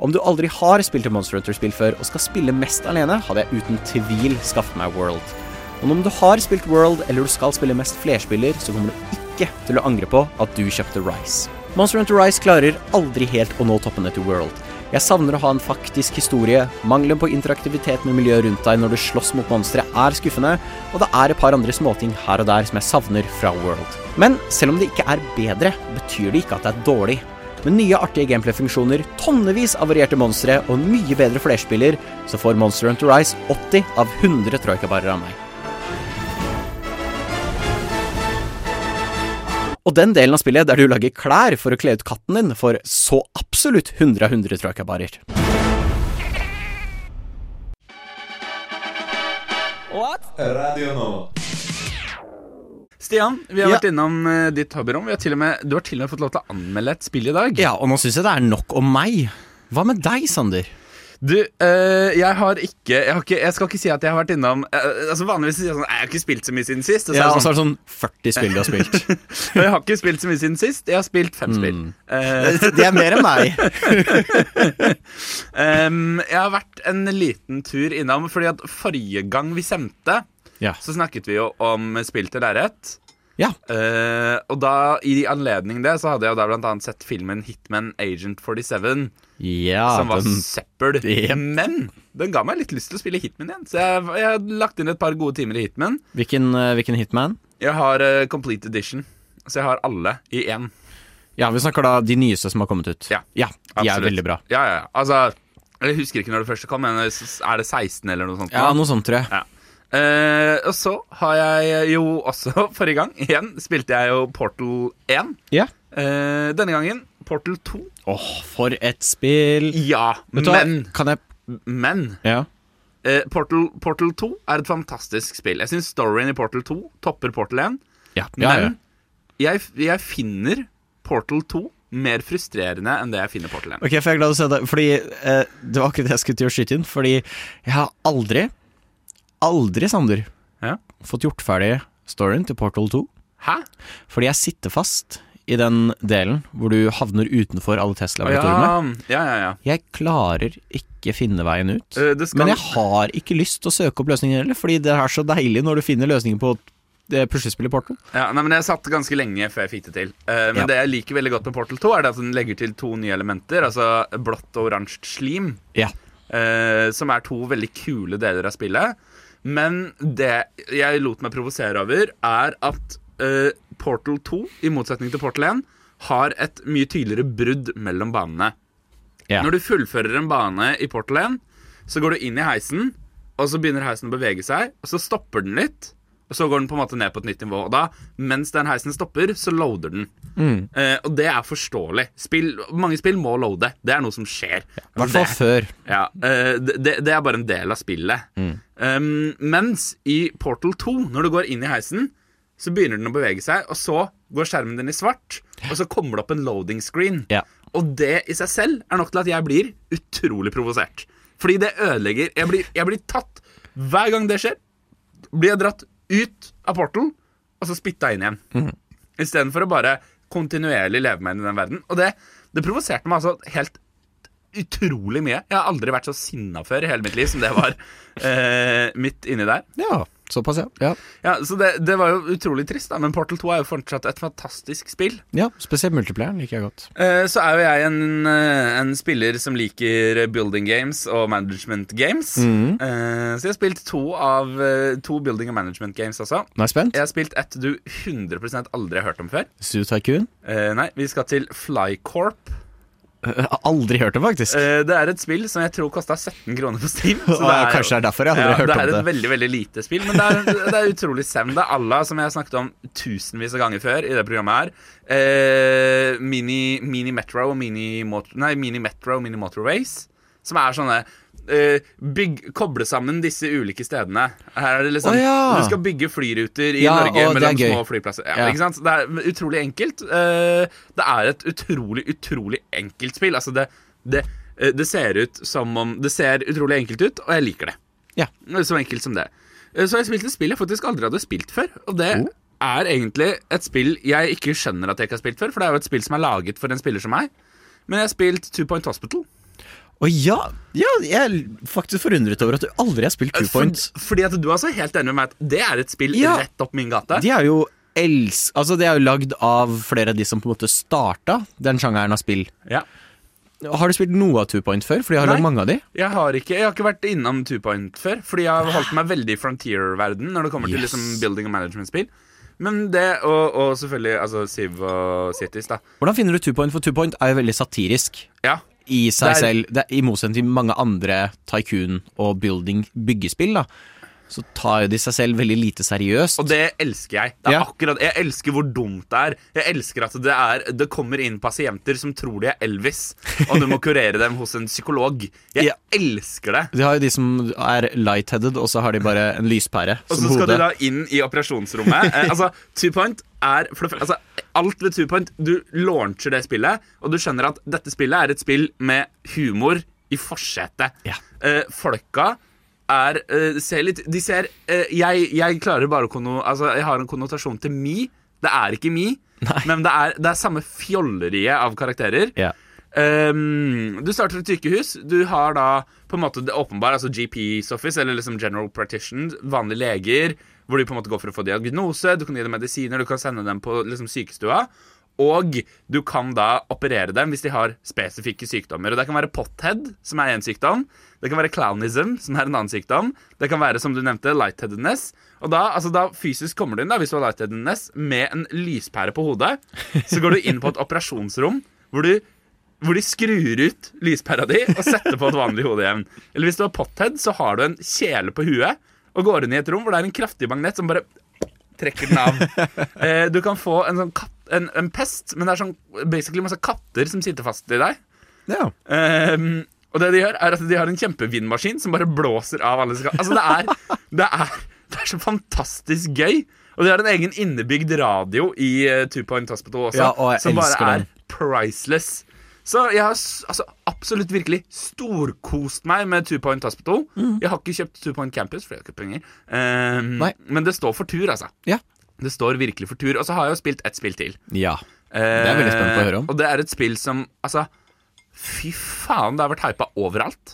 Om du aldri har spilt et Monster Hunter-spill før og skal spille mest alene, hadde jeg uten tvil skaffet meg World. Men om du har spilt World eller du skal spille mest flerspiller, så kommer du ikke til å angre på at du kjøpte Rise. Monster Hunter Rise klarer aldri helt å nå toppene til World. Jeg savner å ha en faktisk historie, mangelen på interaktivitet med miljøet rundt deg når du slåss mot monstre er skuffende, og det er et par andre småting her og der som jeg savner fra World. Men selv om det ikke er bedre, betyr det ikke at det er dårlig. Med nye artige gameplay-funksjoner, tonnevis av varierte monstre og mye bedre flerspiller, så får Monster Hunter Rise 80 av 100 troikabarer av meg. Og den delen av spillet der du lager klær for å kle ut katten din, får så absolutt 100 av 100 troikabarer. Stian, vi har Ja. vært innom eh, ditt hobbyrom. Vi har til og med, du har til og med fått lov til å anmelde et spill i dag. Ja, og nå syns jeg det er nok om meg. Hva med deg, Sander? Du, eh, jeg har ikke jeg, har ikke jeg skal ikke si at jeg har vært innom eh, Altså Vanligvis sier jeg sånn Jeg har ikke spilt så mye siden sist. Og så Ja, er det sånn, sånn 40 spill du har spilt. Men jeg har ikke spilt så mye siden sist. Jeg har spilt fem spill. Uh, Det er mer enn meg. um, jeg har vært en liten tur innom, fordi at forrige gang vi sendte, Ja. så snakket vi jo om spill til lerret. Ja. Uh, og da, i anledning det, så hadde jeg jo da blant annet sett filmen Hitman Agent 47. ja som var den, søppel. Men den ga meg litt lyst til å spille Hitman igjen. Så jeg, jeg har lagt inn et par gode timer i Hitman. hvilken, uh, hvilken hitman? Jeg har uh, Complete Edition. Så jeg har alle i én. Ja, vi snakker da de nyeste som har kommet ut. Ja, de er veldig bra. Ja, ja, ja. Altså, jeg husker ikke når det første kom, men er det 16 eller noe sånt? Ja, noe sånt, tror jeg. Ja. Eh, og så har jeg jo også, forrige gang, igjen, spilte jeg jo Portal 1. Ja. Uh, denne gangen Portal 2. Åh, for et spill. Ja, men Kan jeg Men Ja. Uh, Portal, Portal 2 er et fantastisk spill. Jeg syns storyen i Portal 2 topper Portal 1. Ja, ja, ja. Men jeg, jeg finner Portal 2 mer frustrerende enn det jeg finner Portal 1. Ok, for jeg er glad å se det, fordi eh, det var akkurat det jeg skulle til å skyte inn. Fordi jeg har aldri, aldri, Sander, Ja. fått gjort ferdig storyen til Portal 2. Hæ? Fordi jeg sitter fast i den delen hvor du havner utenfor alle Tesla-laboratoriene. ja, ja, ja. Jeg klarer ikke finne veien ut. Uh, skal- Men jeg har ikke lyst til å søke opp løsninger heller, fordi det er så deilig når du finner løsningen på det puslespillet Portal. ja nei, men Jeg satt ganske lenge før jeg fikk det til. Uh, men det jeg liker veldig godt med Portal 2, er at den legger til to nye elementer. Altså blått og oransje slim. Ja. eh, som er to veldig kule deler av spillet. Men det jeg lot meg provosere over, er at uh, Portal 2, i motsetning til Portal 1, har et mye tydeligere brudd mellom banene. Yeah. Når du fullfører en bane i Portal 1, så går du inn i heisen, og så begynner heisen å bevege seg, og så stopper den litt. Og så går den på en måte ned på et nytt nivå. Og da, mens den heisen stopper, så loader den. Mm. Eh, og det er forståelig. Spill, mange spill må loade. Det er noe som skjer. I hvert fall før. ja, eh, det, det er bare en del av spillet. Mm. Um, mens i Portal 2, når du går inn i heisen, så begynner den å bevege seg, og så går skjermen din i svart, og så kommer det opp en loading screen. Ja. Og det i seg selv er nok til at jeg blir utrolig provosert. Fordi det ødelegger Jeg blir, jeg blir tatt hver gang det skjer. Blir jeg dratt ut av porten, og så spytta inn igjen. Mm. Istedenfor å bare kontinuerlig leve meg inn i den verden. Og det, det provoserte meg altså helt utrolig mye. Jeg har aldri vært så sinna før i hele mitt liv som det var eh, midt inni der. Ja, såpass, ja. ja. Ja, Så det, det var jo utrolig trist, da. Men Portal 2 er jo fortsatt et fantastisk spill. Ja, Spesielt multiplayeren liker jeg godt. Uh, Så er jo jeg en, eh, en spiller som liker building games og management games. Mm. Uh, Så jeg har spilt to av to building og management games også. Nå er jeg spent. Jeg har spilt et du 100 aldri har hørt om før. Studio Tycoon. Uh, nei, vi skal til Flycorp. Jeg har aldri hørt det, faktisk. Eh, det er et spill som jeg tror kosta 17 kroner på Steam. Å, ja, kanskje det er derfor jeg aldri har hørt det om er det. et veldig veldig lite spill, men det er, det er utrolig sem. Det er Allah, som jeg har snakket om tusenvis av ganger før i det programmet her. Eh, mini, mini Metro og Mini, Mot nei, mini Metro og Mini Motorways. Som er sånne eh, bygg, Koble sammen disse ulike stedene. Her er det liksom oh, ja. Du skal bygge flyruter i Ja, Norge å, mellom små flyplasser. Ja. Ikke sant? Det er utrolig enkelt. Eh, det er et utrolig, utrolig enkelt spill. Altså, det, det, eh, det ser ut som om Det ser utrolig enkelt ut, og jeg liker det. Ja. Så enkelt som det. Så jeg spilt et spill jeg faktisk aldri hadde spilt før. Og det Oh. er egentlig et spill jeg ikke skjønner at jeg ikke har spilt før, for det er jo et spill som er laget for en spiller som meg. Men jeg har spilt Two Point Hospital. Å ja, ja! Jeg er faktisk forundret over at du aldri har spilt Two Point. For, fordi at du er så helt enig med meg at det er et spill Ja. rett opp min gate. De er jo elsk... Altså, det er jo lagd av flere av de som på en måte starta den sjangeren av spill. Ja. Har du spilt noe av Two Point før? Fordi jeg har lagd mange av de. Jeg har ikke Jeg har ikke vært innom Two Point før, fordi jeg har holdt meg veldig i frontier-verden når det kommer til liksom building og management-spill. Men det, og, og selvfølgelig altså Civ og Cities, da. Hvordan finner du Two Point? For Two Point er jo veldig satirisk Ja. I seg er- selv. Det er, I motsetning til mange andre tycoon- og building-byggespill, da. Så tar de seg selv veldig lite seriøst. Og det elsker jeg. Det Ja. akkurat Jeg elsker hvor dumt det er. Jeg elsker at det, er, det kommer inn pasienter som tror de er Elvis, og du må kurere dem hos en psykolog. Jeg Ja. elsker det. De har jo de som er lightheaded, og så har de bare en lyspære Og så skal hode. du da inn i operasjonsrommet. Eh, altså, Two Point er for det, altså, Alt ved Two Point Du launcher det spillet, og du skjønner at dette spillet er et spill med humor i forsetet. Ja. Uh, folka er uh, ser litt De ser uh, jeg, jeg klarer bare å konno... Altså, jeg har en konnotasjon til Me. Det er ikke Me, men det er, det er samme fjolleriet av karakterer. Ja. Um, du starter et sykehus. Du har da på en måte det åpenbare, altså GP's office, eller liksom general partition, vanlige leger, hvor du på en måte går for å få diagnose, du kan gi dem medisiner, du kan sende dem på liksom sykestua. Og du kan da operere dem hvis de har spesifikke sykdommer. Og Det kan være pothead, som er én sykdom. Det kan være clownism, som er en annen sykdom. Det kan være, som du nevnte, lightheadedness. Og da, altså da fysisk kommer du inn, da, hvis du har lightheadedness, med en lyspære på hodet. Så går du inn på et operasjonsrom hvor du hvor de skrur ut lyspæra di og setter på et vanlig hodejevn. Eller hvis du har pothead, så har du en kjele på huet og går inn i et rom hvor det er en kraftig magnet som bare trekker den av. Eh, du kan få en sånn katt, en, en pest, men det er sånn basically masse katter som sitter fast i deg. Ja. Eh, og det de gjør, er at de har en kjempevindmaskin som bare blåser av alle ska- Altså, det er, det er, det er så fantastisk gøy. Og de har en egen innebygd radio i uh, Two Point Hospital også, Ja, og som bare er den. priceless. Så jeg har altså, absolutt virkelig storkost meg med Two Point Hospital. Jeg har ikke kjøpt Two Point Campus, for jeg har ikke penger. Um, men det står for tur, altså. Ja. Det står virkelig for tur. Og så har jeg jo spilt ett spill til. ja. Det er veldig spennende å høre om. Og det er et spill som Altså, fy faen, det har vært hypa overalt.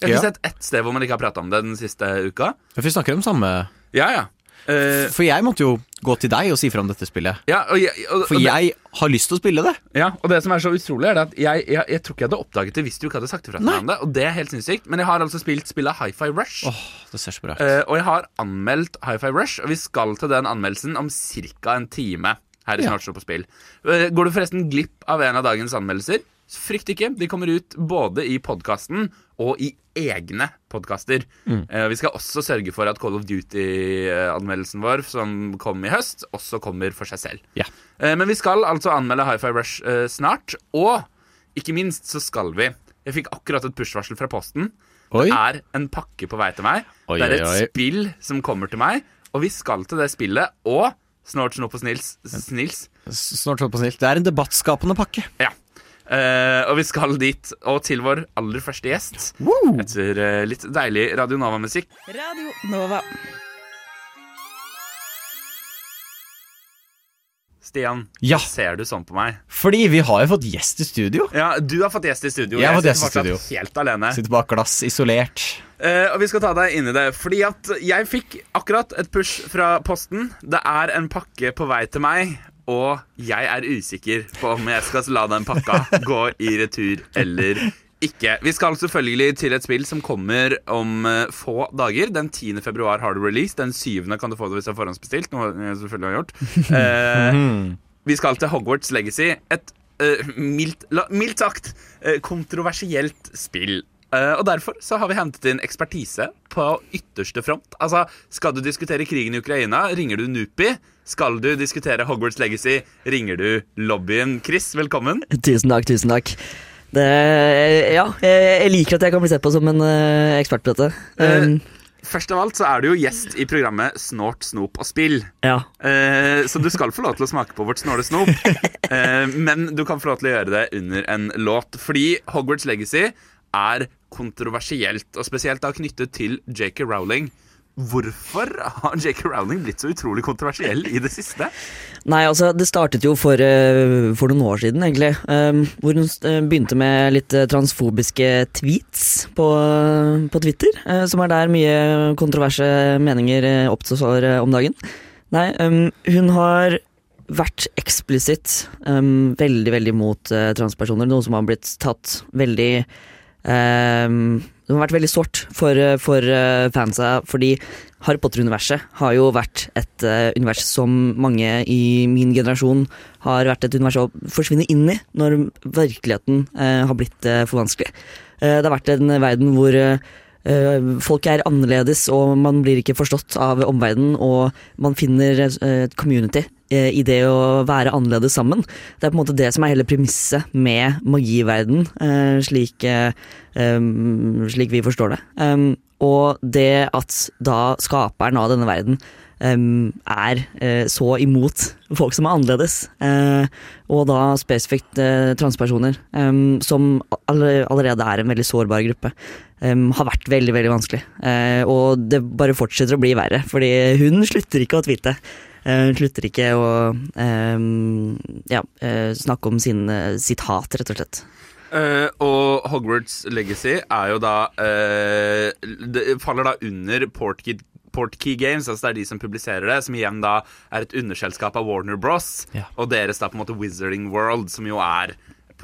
Jeg har ikke Ja. sett ett sted hvor man ikke har prata om det den siste uka. For vi snakker om samme Ja, ja. Eh, For jeg måtte jo gå til deg og si fra om dette spillet. ja, og jeg, og, For og jeg har lyst til å spille det. ja, og det som er så utrolig, er at jeg, jeg, jeg tror ikke jeg hadde oppdaget det hvis du ikke hadde sagt ifra til meg om det. Og det er helt sinnssykt. Men jeg har altså spilt spillet Hi-Fi Rush. Åh, det ser så bra ut. Uh, og jeg har anmeldt Hi-Fi Rush, og vi skal til den anmeldelsen om ca. en time. Her i Ja. Snart stå på spill. Uh, går du forresten glipp av en av dagens anmeldelser, så frykt ikke. De kommer ut både i podkasten og i egne podkaster. Eh, vi skal også sørge for at Call of Duty-anmeldelsen vår, som kom i høst, også kommer for seg selv. Ja. Eh, men vi skal altså anmelde Hi-Fi Rush eh, snart. Og ikke minst så skal vi Jeg fikk akkurat et push-varsel fra Posten. Oi. Det er en pakke på vei til meg. Oi, det er et oi, spill som kommer til meg, og vi skal til det spillet. Og Snort Snopp og Snils, Snils Snort, snopp på snils. Det er en debattskapende pakke. Ja. Eh, og vi skal dit, og til vår aller første gjest. Etter uh, litt deilig Radio Nova-musikk. Radio Nova. Stian, Ja. ser du sånn på meg? Fordi vi har jo fått gjest i studio. Ja, Du har fått gjest i studio. Jeg har fått sitter gjest i studio. helt alene. Sitter bak glass, isolert. Uh, og vi skal ta deg inn i det, fordi at jeg fikk akkurat et push fra posten. Det er en pakke på vei til meg, og jeg er usikker på om jeg skal la den pakka gå i retur eller ikke. Vi skal selvfølgelig til et spill som kommer om eh, få dager. Den 10. februar har du release. Den 7. kan du få det hvis du har forhåndsbestilt. Noe jeg selvfølgelig har gjort. Eh, vi skal til Hogwarts Legacy. Et eh, mildt, la, mildt sagt eh, kontroversielt spill. Eh, og derfor så har vi hentet inn ekspertise på ytterste front. Altså, Skal du diskutere krigen i Ukraina, ringer du Nupi. Skal du diskutere Hogwarts Legacy, ringer du lobbyen. Chris, velkommen. Tusen takk, tusen takk. Det, ja, jeg, liker at jeg kan bli sett på som en eh, ekspert på dette. Um, Først av alt så er du jo gjest i programmet Snort, snop og spill. ja. Eh, så du skal få lov til å smake på vårt snåle snop. Eh, men du kan få lov til å gjøre det under en låt. Fordi Hogwarts Legacy er kontroversielt, og spesielt da knyttet til JK Rowling. Hvorfor har JK Rowling blitt så utrolig kontroversiell i det siste? Nei, altså, det startet jo for, eh, for noen år siden, egentlig. Um, hvor hun eh, begynte med litt eh, transfobiske tweets på, på Twitter. som er der mye kontroverse meninger oppstår om dagen. Nei, um, hun har vært eksplisitt um, veldig, veldig mot transpersoner. Noe som har blitt tatt veldig det har vært veldig sårt for, for uh, fansa, fordi Harry Potter-universet har jo vært et uh, univers som mange i min generasjon har vært et univers å forsvinne inn i når virkeligheten uh, har blitt for vanskelig. Det har vært en verden hvor folk er annerledes, og man blir ikke forstått av omverdenen, og man finner et community i det å være annerledes sammen. Det er på en måte det som er hele premisset med magiverden, uh, slik, um, slik vi forstår det. Og det at da skaperen av denne verden er så imot folk som er annerledes, og da spesifikt transpersoner, som allerede er en veldig sårbar gruppe, um, har vært veldig, veldig vanskelig. Uh, og det bare fortsetter å bli verre, fordi hun slutter ikke å tweete. Uh, Hun slutter ikke å um, ja, uh, snakke om sin, uh, sitt hat, rett og slett. Uh, og Hogwarts Legacy er jo da uh, Det faller da under Portkey, Portkey Games, altså det er de som publiserer det, som igjen da er et underselskap av Warner Bros. Ja. Og deres da på en måte Wizarding World, som jo er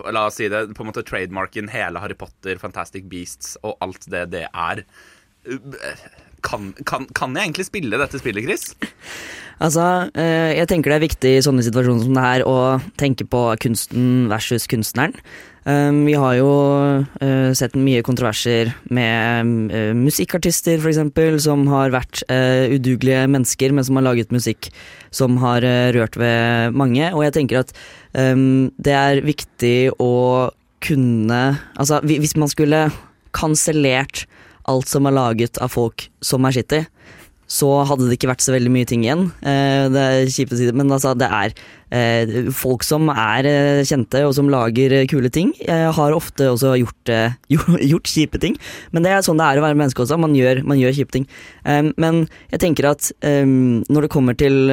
La oss si det, på en måte trademarken hele Harry Potter, Fantastic Beasts og alt det det er. Eh, Kan, kan, kan jeg egentlig spille dette spillet, Chris? Altså, eh, jeg tenker det er viktig i sånne situasjoner som det her å tenke på kunsten versus kunstneren. Um, vi har jo eh, sett mye kontroverser med eh, musikkartister, f.eks., som har vært eh, udugelige mennesker, men som har laget musikk som har eh, rørt ved mange. Og jeg tenker at det er viktig å kunne Altså, hvis man skulle kansellert alt som er laget av folk som er shitty, så hadde det ikke vært så veldig mye ting igjen. Eh, det er kjipt å si det, men altså, det er eh, folk som er eh, kjente og som lager kule ting, har ofte også gjort, gjort kjipe ting. Men det er sånn det er å være menneske også, man gjør, man gjør kjipe ting. Men jeg tenker at når det kommer til,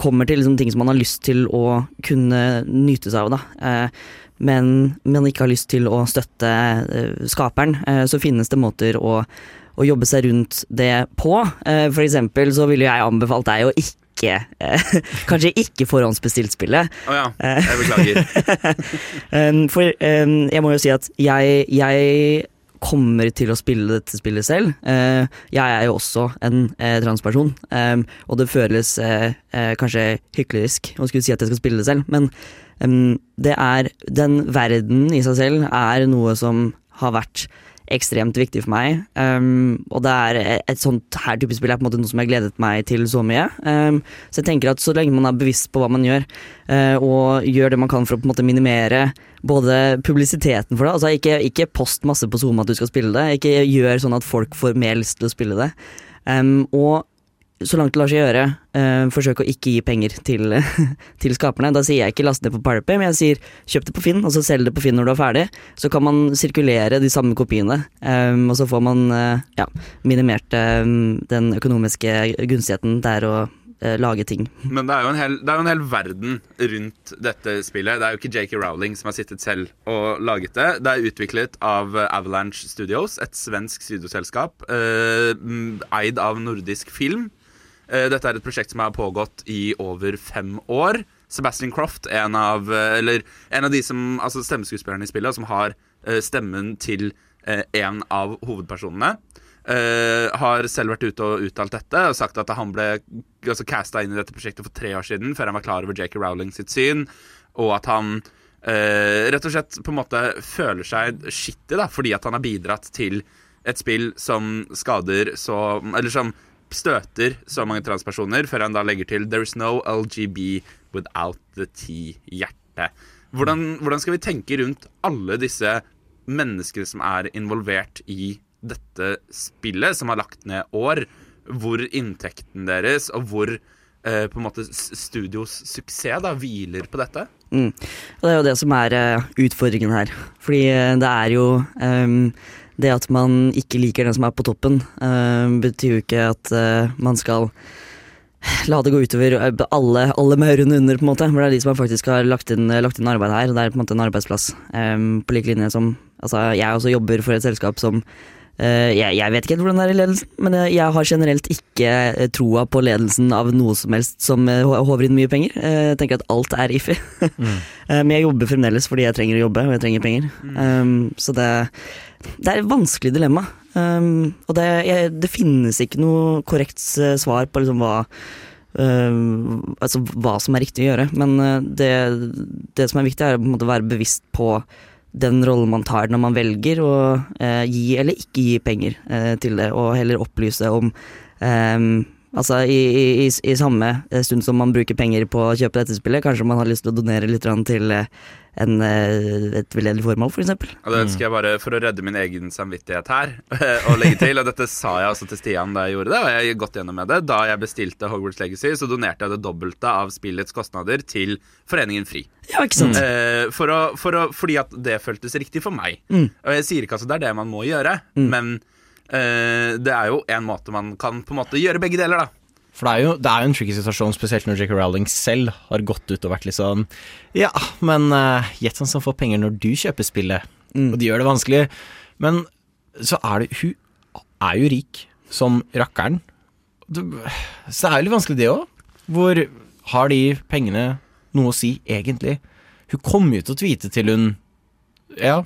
kommer til liksom ting som man har lyst til å kunne nyte seg av, da. Men man ikke har lyst til å støtte eh, skaperen, eh, så finnes det måter å, å jobbe seg rundt det på. Eh, for eksempel så ville jeg anbefalt deg å ikke Kanskje ikke forhåndsbestilt spillet. Å ja, jeg beklager. For jeg må jo si at jeg, jeg kommer til å spille dette spillet selv. Eh, jeg er jo også en eh, transperson, um, og det føles eh, eh, kanskje hyklerisk å skulle si at jeg skal spille det selv, men det er Den verden i seg selv er noe som har vært ekstremt viktig for meg. Um, og det er et sånt her type spill er på en måte noe som jeg gledet meg til så mye. Um, så jeg tenker at så lenge man er bevisst på hva man gjør, uh, og gjør det man kan for å på en måte minimere både publisiteten for det, altså ikke, ikke post masse på Zoom at du skal spille det, ikke gjør sånn at folk får mer lyst til å spille det. Um, og så langt det lar seg gjøre, eh, forsøke å ikke gi penger til, til skaperne. Da sier jeg ikke last ned på Pirate men jeg sier kjøp det på Finn, og så selg det på Finn når du er ferdig. Så kan man sirkulere de samme kopiene, eh, og så får man eh, ja, minimert eh, den økonomiske gunstigheten det er å eh, lage ting. Men det er, jo en hel, jo en hel verden rundt dette spillet. Det er jo ikke J.K. Rowling som har sittet selv og laget det. Det er utviklet av Avalanche Studios, et svensk studioselskap eh, eid av nordisk film. Eh, dette er et prosjekt som har pågått i over fem år. Sebastian Croft, en av, eh, eller, en av de som, altså stemmeskuespillerne i spillet, som har eh, stemmen til en av hovedpersonene. Har selv vært ute og uttalt dette og sagt at han ble altså, casta inn i dette prosjektet for tre år siden, før han var klar over J.K. Rowling sitt syn, og at han rett og slett på en måte føler seg skittig fordi at han har bidratt til et spill som skader så Eller som støter så mange transpersoner, før han da legger til 'There is no LGB without the T-hjerte'. Hvordan, hvordan skal vi tenke rundt alle disse menneskene som er involvert i dette spillet, som har lagt ned år, hvor inntekten deres og hvor eh, på en måte studios suksess da hviler på dette? Mm. Og det er jo det som er uh, utfordringen her. Fordi eh, det er jo ehm, Det at man ikke liker den som er på toppen, eh, betyr jo ikke at eh, man skal la det gå utover eh, alle, alle maurene under, på en måte. For det er de som faktisk har lagt inn, lagt inn arbeid her. Det er på en måte en arbeidsplass. på lik linje som Altså, jeg også jobber for et selskap som Uh, jeg, jeg vet ikke hvordan det er i ledelsen, men jeg, jeg har generelt ikke troa på ledelsen av noe som helst som hå- håver inn mye penger. Uh, Jeg tenker at alt er iffy. Eh, Men jeg jobber fremdeles fordi jeg trenger å jobbe, og jeg trenger penger. Um, så det, det er et vanskelig dilemma. Um, og det, jeg, det finnes ikke noe korrekt svar på liksom hva um, altså hva som er riktig å gjøre. Men eh, det, det som er viktig, er å være bevisst på den rollen man tar når man velger å uh, gi eller ikke gi penger uh, til det, og heller opplyse om ehm, Altså i, i, i, samme stund som man bruker penger på å kjøpe dette spillet, kanskje man har lyst til å donere litt til eh, en, eh, et veldedig formål, f.eks. Og det ønsker jeg bare for å redde min egen samvittighet her og legge til. Og dette sa jeg også til Stian da jeg gjorde det, og jeg har gått gjennom med det. Da jeg bestilte Hogwarts Legacy, så donerte jeg det dobbelte av spillets kostnader til Foreningen Fri. Ja, ikke sant? Mm. for å, for å, fordi at det føltes riktig for meg. Mm. Og jeg sier ikke at det er det man må gjøre, men eh, det er jo en måte man kan på en måte gjøre begge deler, da. For det er, jo, det er jo en tricky situasjon, spesielt når J.K. Rowling selv har gått ut og vært litt sånn Ja, men uh, gjett hvem som får penger når du kjøper spillet. Og de gjør det vanskelig. Men så er det Hun er jo rik som rakkeren. Så det er jo litt vanskelig, det òg. Hvor har de pengene noe å si, egentlig? Hun kommer jo til å tweete til hun ja,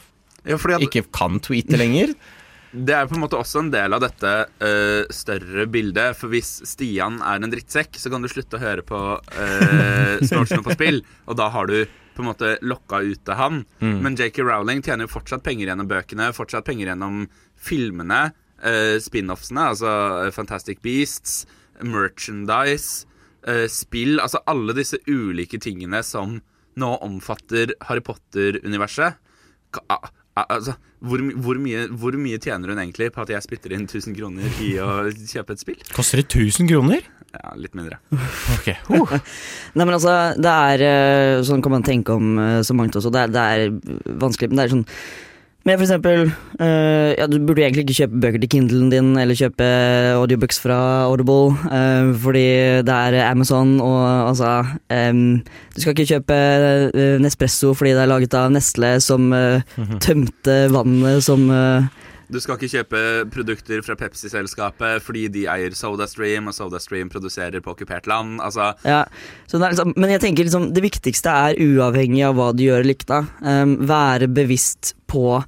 Ja, fordi at ikke kan tweete lenger. Det er på en måte også en del av dette uh, større bildet. For hvis Stian er en drittsekk, så kan du slutte å høre på uh, Snortsene på spill. Og da har du på en måte lokka ute han. Men JK Rowling tjener jo fortsatt penger gjennom bøkene, fortsatt penger gjennom filmene, uh, spin-offsene, altså eh, Fantastic Beasts, merchandise, uh, spill Altså alle disse ulike tingene som nå omfatter Harry Potter-universet. Ka- a- a- Altså, hvor, hvor, mye, hvor mye tjener hun egentlig på at jeg spytter inn 1000 kroner i å kjøpe et spill? Koster det 1000 kroner? Ja, litt mindre. Ok, uh. Nei, men altså, det er eh, Sånn kan man tenke om eh, så mangt også. Det er, det er vanskelig, men det er sånn med for eksempel uh, Ja, du burde egentlig ikke kjøpe bøker til Kindlen din, eller kjøpe audiobooks fra Audible, uh, fordi det er Amazon og altså um, Du skal ikke kjøpe eh, Nespresso fordi det er laget av Nestle som uh, tømte vannet som eh, Du skal ikke kjøpe produkter fra Pepsi-selskapet fordi de eier SodaStream, og SodaStream produserer på okkupert land. Altså, Ja, så det liksom, men jeg tenker liksom det viktigste er uavhengig av hva du gjør ikke, da. em, være bevisst på,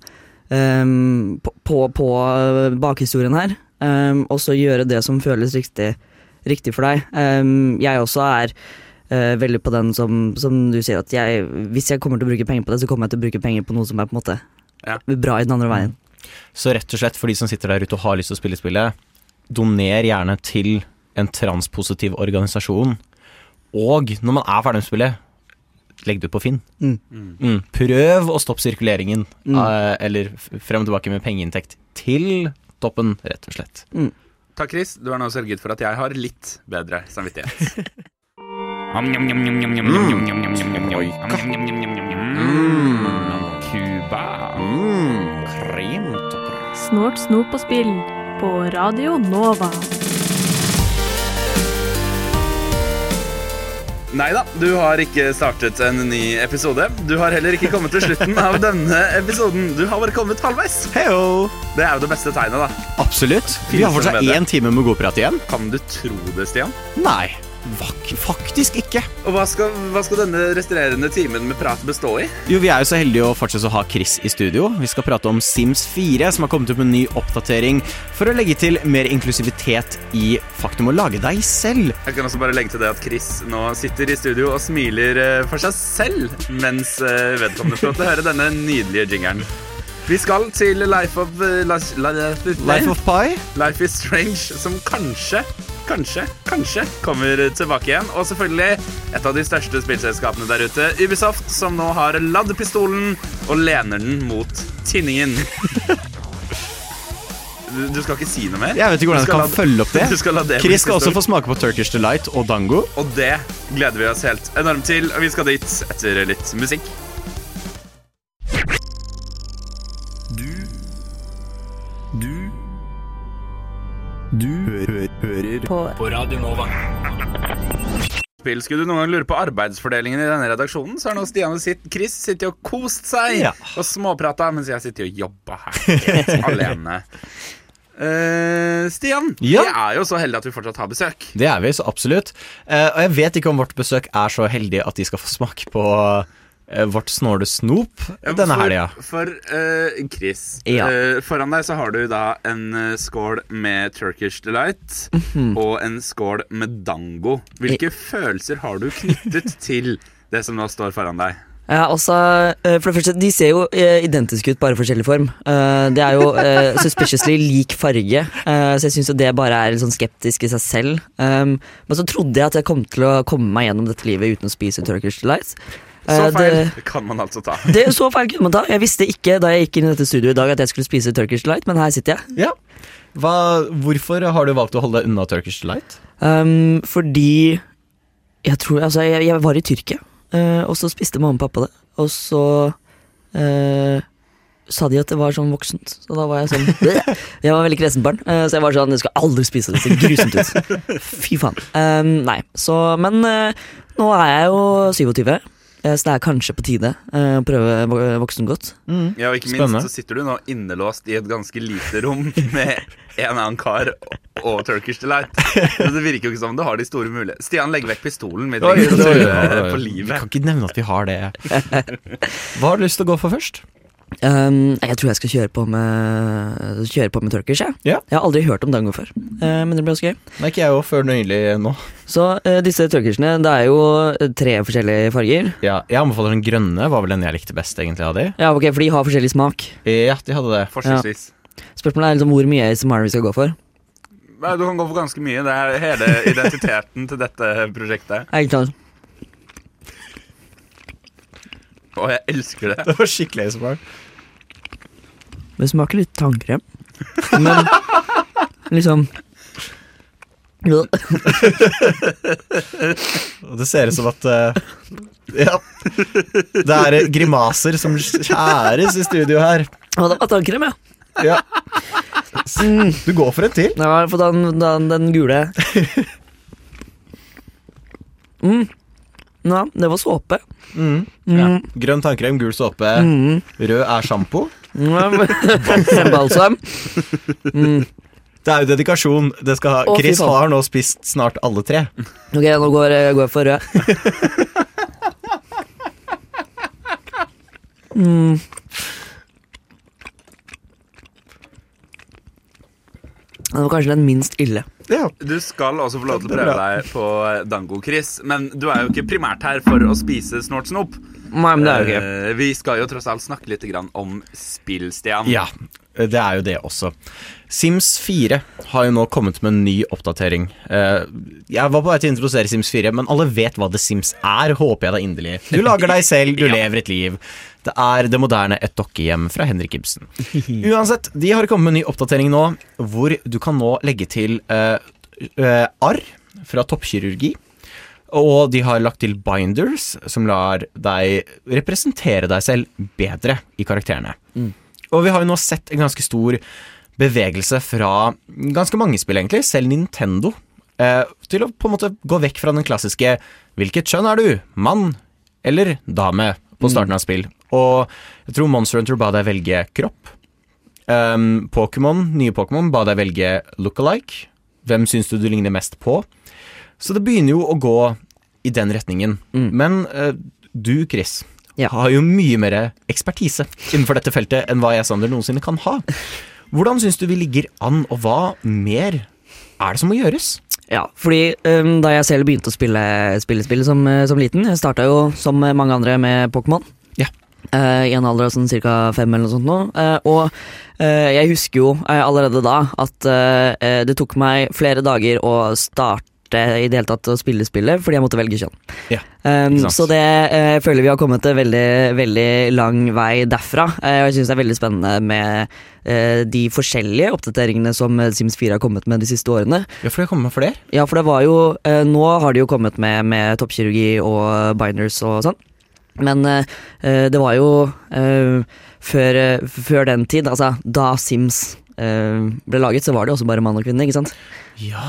um, på, på, på bakhistorien her, um, og så gjøre det som føles riktig, riktig for deg. Jeg også er Uh, veldig på den som, som du sier, at jeg, hvis jeg kommer til å bruke penger på det, så kommer jeg til å bruke penger på noe som er på en måte Ja. bra i den andre veien. Så rett og slett for de som sitter der ute og har lyst til å spille spillet, doner gjerne til en transpositiv organisasjon. Og når man er ferdig med spillet, legg det ut på Finn. Mm. Mm. Prøv å stoppe sirkuleringen, Mm. eh, eller frem og tilbake med pengeinntekt til toppen, rett og slett. Takk, Chris. Du har nå sørget for at jeg har litt bedre samvittighet. Cuba. Snort, snop og spill på Radio Nova. Nei da, du har ikke startet en ny episode. Du har heller ikke kommet til slutten av denne episoden. Du har bare kommet halvveis. Heyo! Det er jo det beste tegnet, da. Absolutt. Vi har fortsatt én time med godprat igjen. Kan du tro det, Stian? Nei, faktisk ikke. Og hva skal, hva skal denne resterende timen med prat bestå i? Jo, Vi er jo så heldige å fortsette å ha Chris i studio. Vi skal prate om Sims 4, som har kommet ut med en ny oppdatering for å legge til mer inklusivitet i faktum å lage deg selv. Jeg kan også bare legge til det at Chris nå sitter i studio og smiler eh, for seg selv mens eh, vedkommende får til å høre denne nydelige jingeren. Vi skal til Life of eh, Life, Life, Life of Pi. Life is Strange, som kanskje, kanskje, kanskje kommer tilbake igjen. Og selvfølgelig et av de største spillselskapene der ute, Ubisoft, som nå har ladd pistolen og lener den mot tinningen. Du, du skal ikke si noe mer? Jeg vet ikke hvordan jeg kan lade, følge opp det. Skal det Chris skal også få smake på Turkish Delight og Dango. Og det gleder vi oss helt enormt til, og vi skal dit etter litt musikk. Du Du Du hø hører På på Radio Nova. Skulle du noen gang lure på arbeidsfordelingen i denne redaksjonen, så har nå Stian og sitt, Chris sittet og kost seg Ja. og småprata mens jeg sitter og jobber her alene. Uh, Stian, Ja. vi er jo så heldige at vi fortsatt har besøk. Det er vi, så absolutt. Uh, og jeg vet ikke om vårt besøk er så heldig at de skal få smake på eh, vårt snåle snop denne for, helga. For eh, Chris, Ja. uh, foran deg så har du da en eh, skål med Turkish Delight Mhm. og en skål med dango. Hvilke følelser har du knyttet til det som nå står foran deg? Ja, altså, eh, for det første, De ser jo eh, identiske ut, bare forskjellig form. Eh, Det er jo eh, suspiciously lik farge, eh, så jeg syns det bare er litt sånn skeptisk i seg selv. Um, Men så trodde jeg at jeg kom til å komme meg gjennom dette livet uten å spise Turkish Delight. Så Eh, feil Det, kan man altså ta. det så feil kunne man ta. Jeg visste ikke da jeg gikk inn i dette studioet i dag at jeg skulle spise Turkish Light, men her sitter jeg. Ja. Hva, hvorfor har du valgt å holde deg unna Turkish Light? Um, fordi jeg tror Altså, jeg, jeg var i Tyrkia, uh, og så spiste mamma og pappa det. Og så uh, sa de at det var sånn voksent, så da var jeg sånn «Bleh!» Jeg var veldig kresent barn, så jeg var sånn Jeg skal aldri spise det, det ser grusomt ut. Fy faen. Um, nei, så Men uh, nå er jeg jo 27. eh, Så det er kanskje på tide eh, å prøve voksengodt. Mm. Ja, og ikke Spennende. minst så sitter du nå innelåst i et ganske lite rom med en annen kar og Turkish Delight. Så det virker jo ikke som du har de store mulighetene. Stian, legg vekk pistolen. Vi oi, oi, oi, på Vi kan ikke nevne at vi har det. Hva har du lyst til å gå for først? Um, jeg tror jeg skal kjøre på med Kjøre på med Turkish, jeg. Ja. Jeg har aldri hørt om dango før, uh, men det blir også gøy. Nei, ikke jeg òg, før nylig nå. Så uh, disse turkishene, det er jo eh, tre forskjellige farger. Ja, jeg anbefaler den grønne, var vel den jeg likte best egentlig av de. Ja, ok, For de har forskjellig smak. Ja, de hadde det. Ja. Spørsmålet er liksom hvor mye ASMR vi skal gå for. Du kan gå for ganske mye. Det er hele identiteten til dette prosjektet. Ikke sant? Og jeg elsker det. Det var skikkelig smart. Det smaker litt tannkrem. Men liksom det ser ut som at uh, Ja. Det er grimaser som skjæres i studio her. Og det var tannkrem, ja. Ja. Du går for en til. Ja, for den, den, den gule. Mm. Ja, det var såpe. Mm. Mm. Ja. Grønn tannkrem, gul såpe, Mm. rød er sjampo. Balsam. Mm. Det er jo dedikasjon. Det skal ha. Å, fy Chris faen. har nå spist snart alle tre. Ok, nå går jeg går jeg for rød. Mm. Det var kanskje den minst ille. Ja. Du skal også få lov til å prøve deg på Dango, Chris. Men du er jo ikke primært her for å spise snort snop. Nei, men det er jo ikke Eh, vi skal jo tross alt snakke litt grann om spill, Stian. Ja, det er jo det også. Sims 4 har jo nå kommet med en ny oppdatering. Eh, Jeg var på vei til å introdusere Sims 4, men alle vet hva The Sims er, håper jeg da inderlig. Du lager deg selv, du lever et liv. Det er det moderne Et dokkehjem fra Henrik Ibsen. Uansett, de har kommet med en ny oppdatering nå, hvor du kan nå legge til uh, uh, arr fra toppkirurgi. Og de har lagt til binders, som lar deg representere deg selv bedre i karakterene. Og vi har jo nå sett en ganske stor bevegelse fra ganske mange spill, egentlig, selv Nintendo, eh, til å på en måte gå vekk fra den klassiske 'hvilket kjønn er du', mann eller dame, på starten av spill. Og jeg tror Monster Hunter ba deg velge kropp. Um, Pokémon, nye Pokémon, ba deg velge look-alike. Hvem syns du du ligner mest på? Så det begynner jo å gå i den retningen. Men uh, du, Chris, Ja. har jo mye mer ekspertise innenfor dette feltet enn hva jeg Sander noensinne kan ha. Hvordan syns du vi ligger an, og hva mer er det som må gjøres? Ja, fordi um, da jeg selv begynte å spille spillespill som, øh, som liten Jeg starta jo som mange andre med Pokémon. Ja. Uh, I en alder av sånn ca. fem eller noe sånt nå. Uh, og uh, jeg husker jo eh, allerede da at eh, det tok meg flere dager å starte i det hele tatt å spille spillet fordi jeg måtte velge kjønn. Ja, Um, så det uh, føler vi har kommet en veldig, veldig lang vei derfra. Uh, og jeg syns det er veldig spennende med uh, de forskjellige oppdateringene som Sims 4 har kommet med de siste årene. Ja, for det kommet med flere. Ja, for det var jo Nå har de jo kommet med, med toppkirurgi og binders og sånn. Men det var jo før, før den tid, altså da Sims ble laget, så var det også bare mann og kvinne, ikke sant? Ja.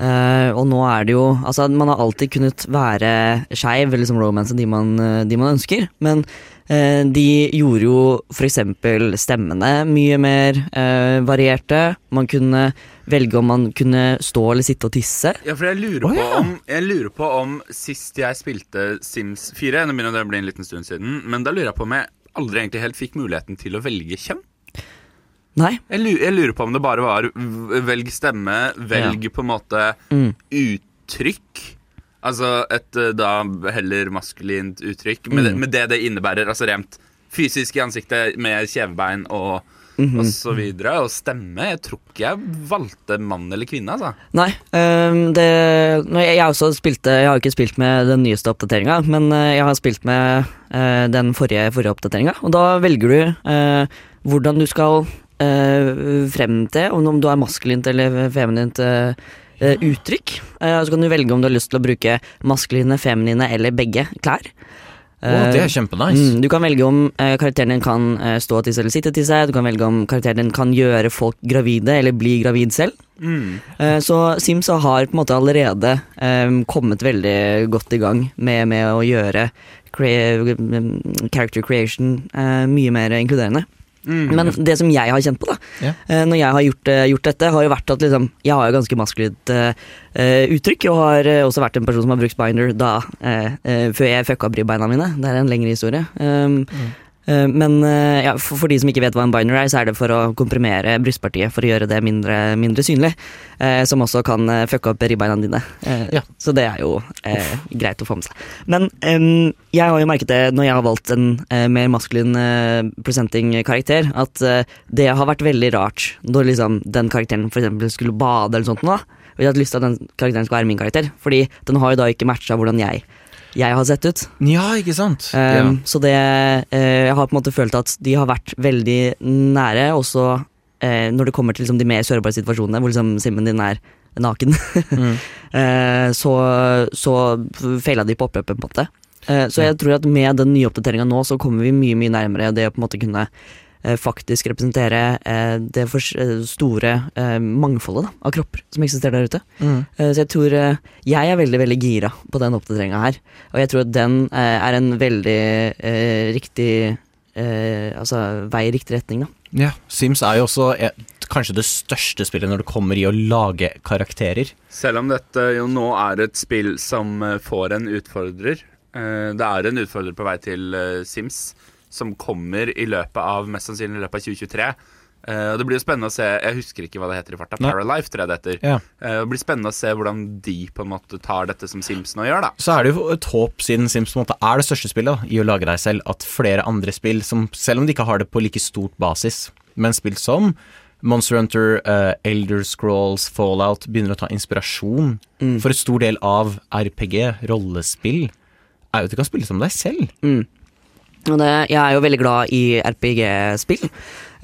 Uh, og nå er det jo Altså, man har alltid kunnet være skeiv, eller liksom romance, de man, eh, de man ønsker, men uh, de gjorde jo for eksempel stemmene mye mer uh, varierte. Man kunne velge om man kunne stå eller sitte og tisse. Ja, for jeg lurer, Å, på om, jeg lurer på om sist jeg spilte Sims 4 Nå begynner det å bli en liten stund siden, men da lurer jeg på om jeg aldri egentlig helt fikk muligheten til å velge kjønn. Nei. Jeg lurer, jeg lurer på om det bare var velg stemme, velg på en måte Mm. uttrykk. Altså et eh, da heller maskulint uttrykk, med, Mm. det, med det det innebærer. Altså rent fysisk i ansiktet med kjevebein og, Mhm. og så videre. Og stemme. Jeg tror ikke jeg valgte mann eller kvinne, altså. Nei. Um, det, jeg, også spilte, jeg har ikke spilt med den nyeste oppdateringa, men eh, jeg har spilt med uh, den forrige, forrige oppdateringa. Og da velger du uh, hvordan du skal frem til om, du er maskulint eller feminint eh, eh, uttrykk. Eh, så kan du velge om du har lyst til å bruke maskuline, feminine eller begge klær. Oh, det er kjempenice. Mm, du kan velge om eh, karakteren din kan eh, stå til seg eller sitte til seg. Du kan velge om karakteren din kan gjøre folk gravide eller bli gravid selv. Mm. Eh, så Sims har på en måte allerede eh, kommet veldig godt i gang med, med å gjøre crea mm, character creation eh, mye mer inkluderende. Mm. Men det som jeg har kjent på, da, Ja. eh, når jeg har gjort, eh, gjort dette, har jo vært at liksom, jeg har jo ganske maskulint eh, uttrykk, og har også vært en person som har brukt binder da, uh, uh, før jeg fucka opp ribbeina mine. Det er en lengre historie. Um, eh, men eh, ja, for, for de som ikke vet hva en binary er, så er det for å komprimere brystpartiet for å gjøre det mindre, mindre synlig. eh, som også kan eh, fucke opp ribbeina dine. Eh, Ja. Så det er jo eh, greit å få med seg. Men jeg har jo merket det når jeg har valgt en eh, mer maskulin eh, presenting karakter, at eh, det har vært veldig rart når liksom den karakteren eksempel skulle bade eller sånt nå. Og jeg hadde lyst til at den karakteren skulle være min karakter, fordi den har jo da ikke matcha hvordan jeg, jeg har sett ut. Ja, ikke sant? Um, Så det eh, Jeg har på en måte følt at de har vært veldig nære, også uh, når det kommer til liksom, de mer sårbare situasjonene, hvor liksom simmen din er naken. Mm. uh, så så feila de på oppløpet, på en måte. Så jeg tror at med den nye oppdateringa nå, så kommer vi mye mye nærmere det å på en måte kunne faktisk representere eh, det for, eh, store eh, mangfoldet da, av kropper som eksisterer der ute. Mm. Eh, Så jeg tror eh, Jeg er veldig veldig gira på den oppdateringa her. Og jeg tror at den eh, er en veldig eh, riktig eh, Altså vei i riktig retning, da. Ja, Sims er jo også et, kanskje det største spillet når det kommer i å lage karakterer. Selv om dette jo nå er et spill som eh, får en utfordrer. Eh, Det er en utfordrer på vei til eh, Sims, som kommer i løpet av mest sannsynlig i løpet av 2023. Uh, og det blir jo spennende å se Jeg husker ikke hva det heter i farta. Paralife, tror jeg det heter. Ja. Uh, det blir spennende å se hvordan de på en måte tar dette som Sims nå gjør, da. Så er det jo et håp, siden Sims på en måte er det største spillet da, i å lage deg selv, at flere andre spill, som, selv om de ikke har det på like stort basis, men spill som Monster Hunter, uh, Elder Scrolls, Fallout, begynner å ta inspirasjon for et stor del av RPG, rollespill, er jo at du kan spille som deg selv. Og det, jeg er jo veldig glad i RPG-spill.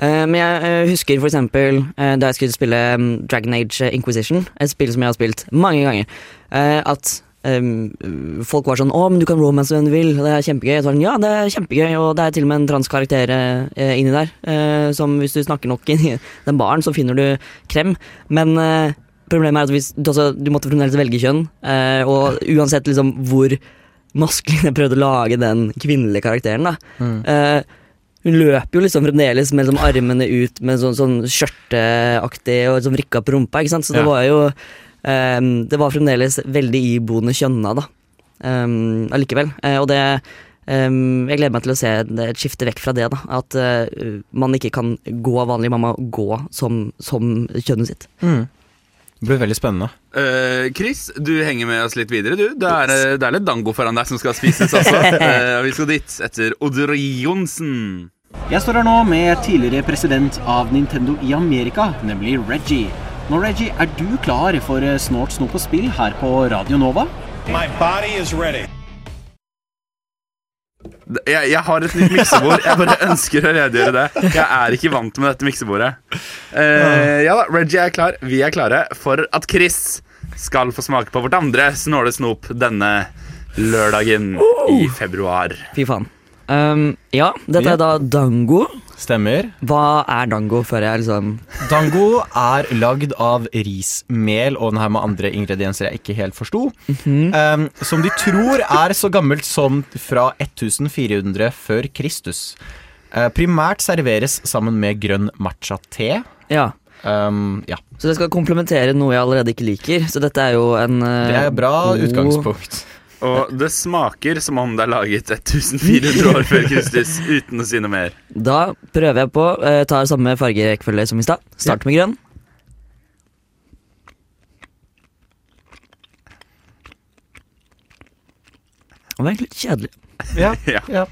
Eh, men jeg eh, husker eksempel eh, da jeg skulle spille um, Dragon Age Inquisition, et spill som jeg har spilt mange ganger, at um, folk var sånn 'Å, men du kan romance hvem du vil', det er kjempegøy. Sånn, ja, det er kjempegøy, og det er til og med en transkarakter eh, inni der. som hvis du snakker nok inni den baren, så finner du krem. Men problemet er at hvis, du, altså, du måtte fremdeles velge kjønn, og uansett liksom hvor maskulin jeg prøvde å lage den kvinnelige karakteren, da. Eh, hun løper jo liksom fremdeles med liksom armene ut med sånn, sånn skjørteaktig og sånn rikka på rumpa, ikke sant. Så det Ja. var jo eh, Det var fremdeles veldig iboende kjønna, da. Um, allikevel. Uh, og det um, Jeg gleder meg til å se et skifte vekk fra det, da. At uh, man ikke kan gå vanlig, man må gå som, som kjønnet sitt. Det blir veldig spennende. Uh, Chris, du henger med oss litt videre, du. Det er, eh, det er litt dango foran deg som skal spises også. Uh, vi skal dit etter Oddr Johnsen. Jeg står her nå med tidligere president av Nintendo i Amerika, nemlig Reggie. Nå, Reggie, er du klar for snålt snop og spill her på Radio Nova? My body is ready. Jeg, jeg har et nytt miksebord. Jeg bare ønsker å redegjøre det. Jeg er ikke vant med dette miksebordet. Uh, ja da, Reggie er klar. Vi er klare for at Chris skal få smake på vårt andre snåle snop denne lørdagen i februar. Fy faen. Um, ja, dette er da dango. Stemmer. Hva er dango, før jeg liksom Dango er lagd av rismel og den her med andre ingredienser jeg ikke helt forsto. um, som de tror er så gammelt som fra 1400 før Kristus. Uh, primært serveres sammen med grønn matcha-te. Ja. Um, ja. Så det skal komplementere noe jeg allerede ikke liker. Så dette er jo en uh, Det er bra god- utgangspunkt. Og det smaker som om det er laget 1400 år før Kristus, uten å si noe mer. Da prøver jeg på. Uh, tar samme fargerekkefølge som i stad. Start med grønn. Det var egentlig litt kjedelig. Ja, Ja. ja.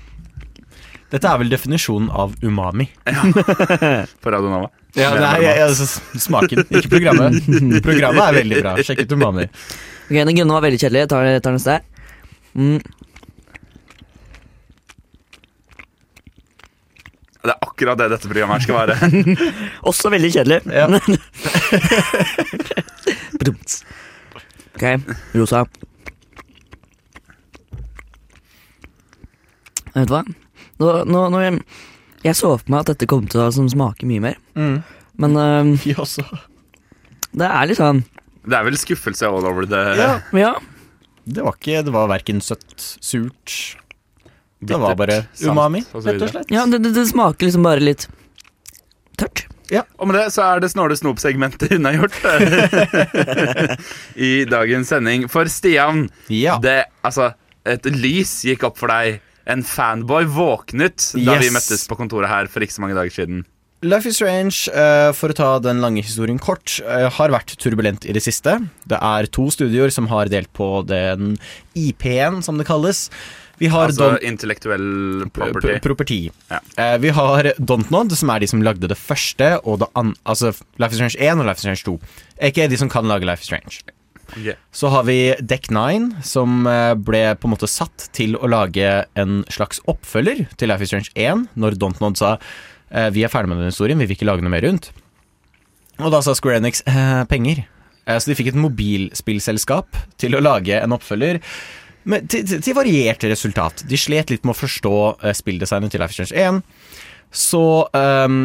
Dette er vel definisjonen av umami. På Radio Nova. Ja, det er, ja, ja, altså, smaken, ikke programmet. Programmet er veldig bra. Sjekk ut umami. Ok, Den grønne var veldig kjedelig. Jeg tar, tar neste. Mm. Det er akkurat det dette programmet her skal være. Også veldig kjedelig. Ja. Ok, rosa. Vet du hva? Nå, nå, nå jeg, så for meg at dette kom til å som smake mye mer. Mm. Men også. det er litt sånn Det er vel skuffelse all over det. Ja. Ja. Det var ikke Det var verken søtt, surt Det var bare umami, rett og slett. ja det, det, det smaker liksom bare litt tørt. Og med det så er det snåle snop-segmentet unnagjort i dagens sending. For Stian, Ja. det, altså, et lys gikk opp for deg. En fanboy våknet da vi møttes på kontoret her for ikke så mange dager siden. Life is Strange, eh, for å ta den lange historien kort, eh, har vært turbulent i det siste. Det er to studioer som har delt på den IP-en, som det kalles. Vi har Altså Don- intellektuell property. Property. Ja. Eh, vi har Dontnod, som er de som lagde det første, og det an altså Life is Strange 1 og Life is Strange 2. Ikke de som kan lage Life is Strange. Yeah. Så har vi Deck9, som eh, ble på en måte satt til å lage en slags oppfølger til Life is Strange 1, når Dontnod sa vi er ferdig med den historien, vi vil ikke lage noe mer rundt. Og da sa Square Enix eh, penger. Eh, så de fikk et mobilspillselskap til å lage en oppfølger. Men til, til, til variert resultat. De slet litt med å forstå eh, spilldesignet til Life Strange 1. Så um,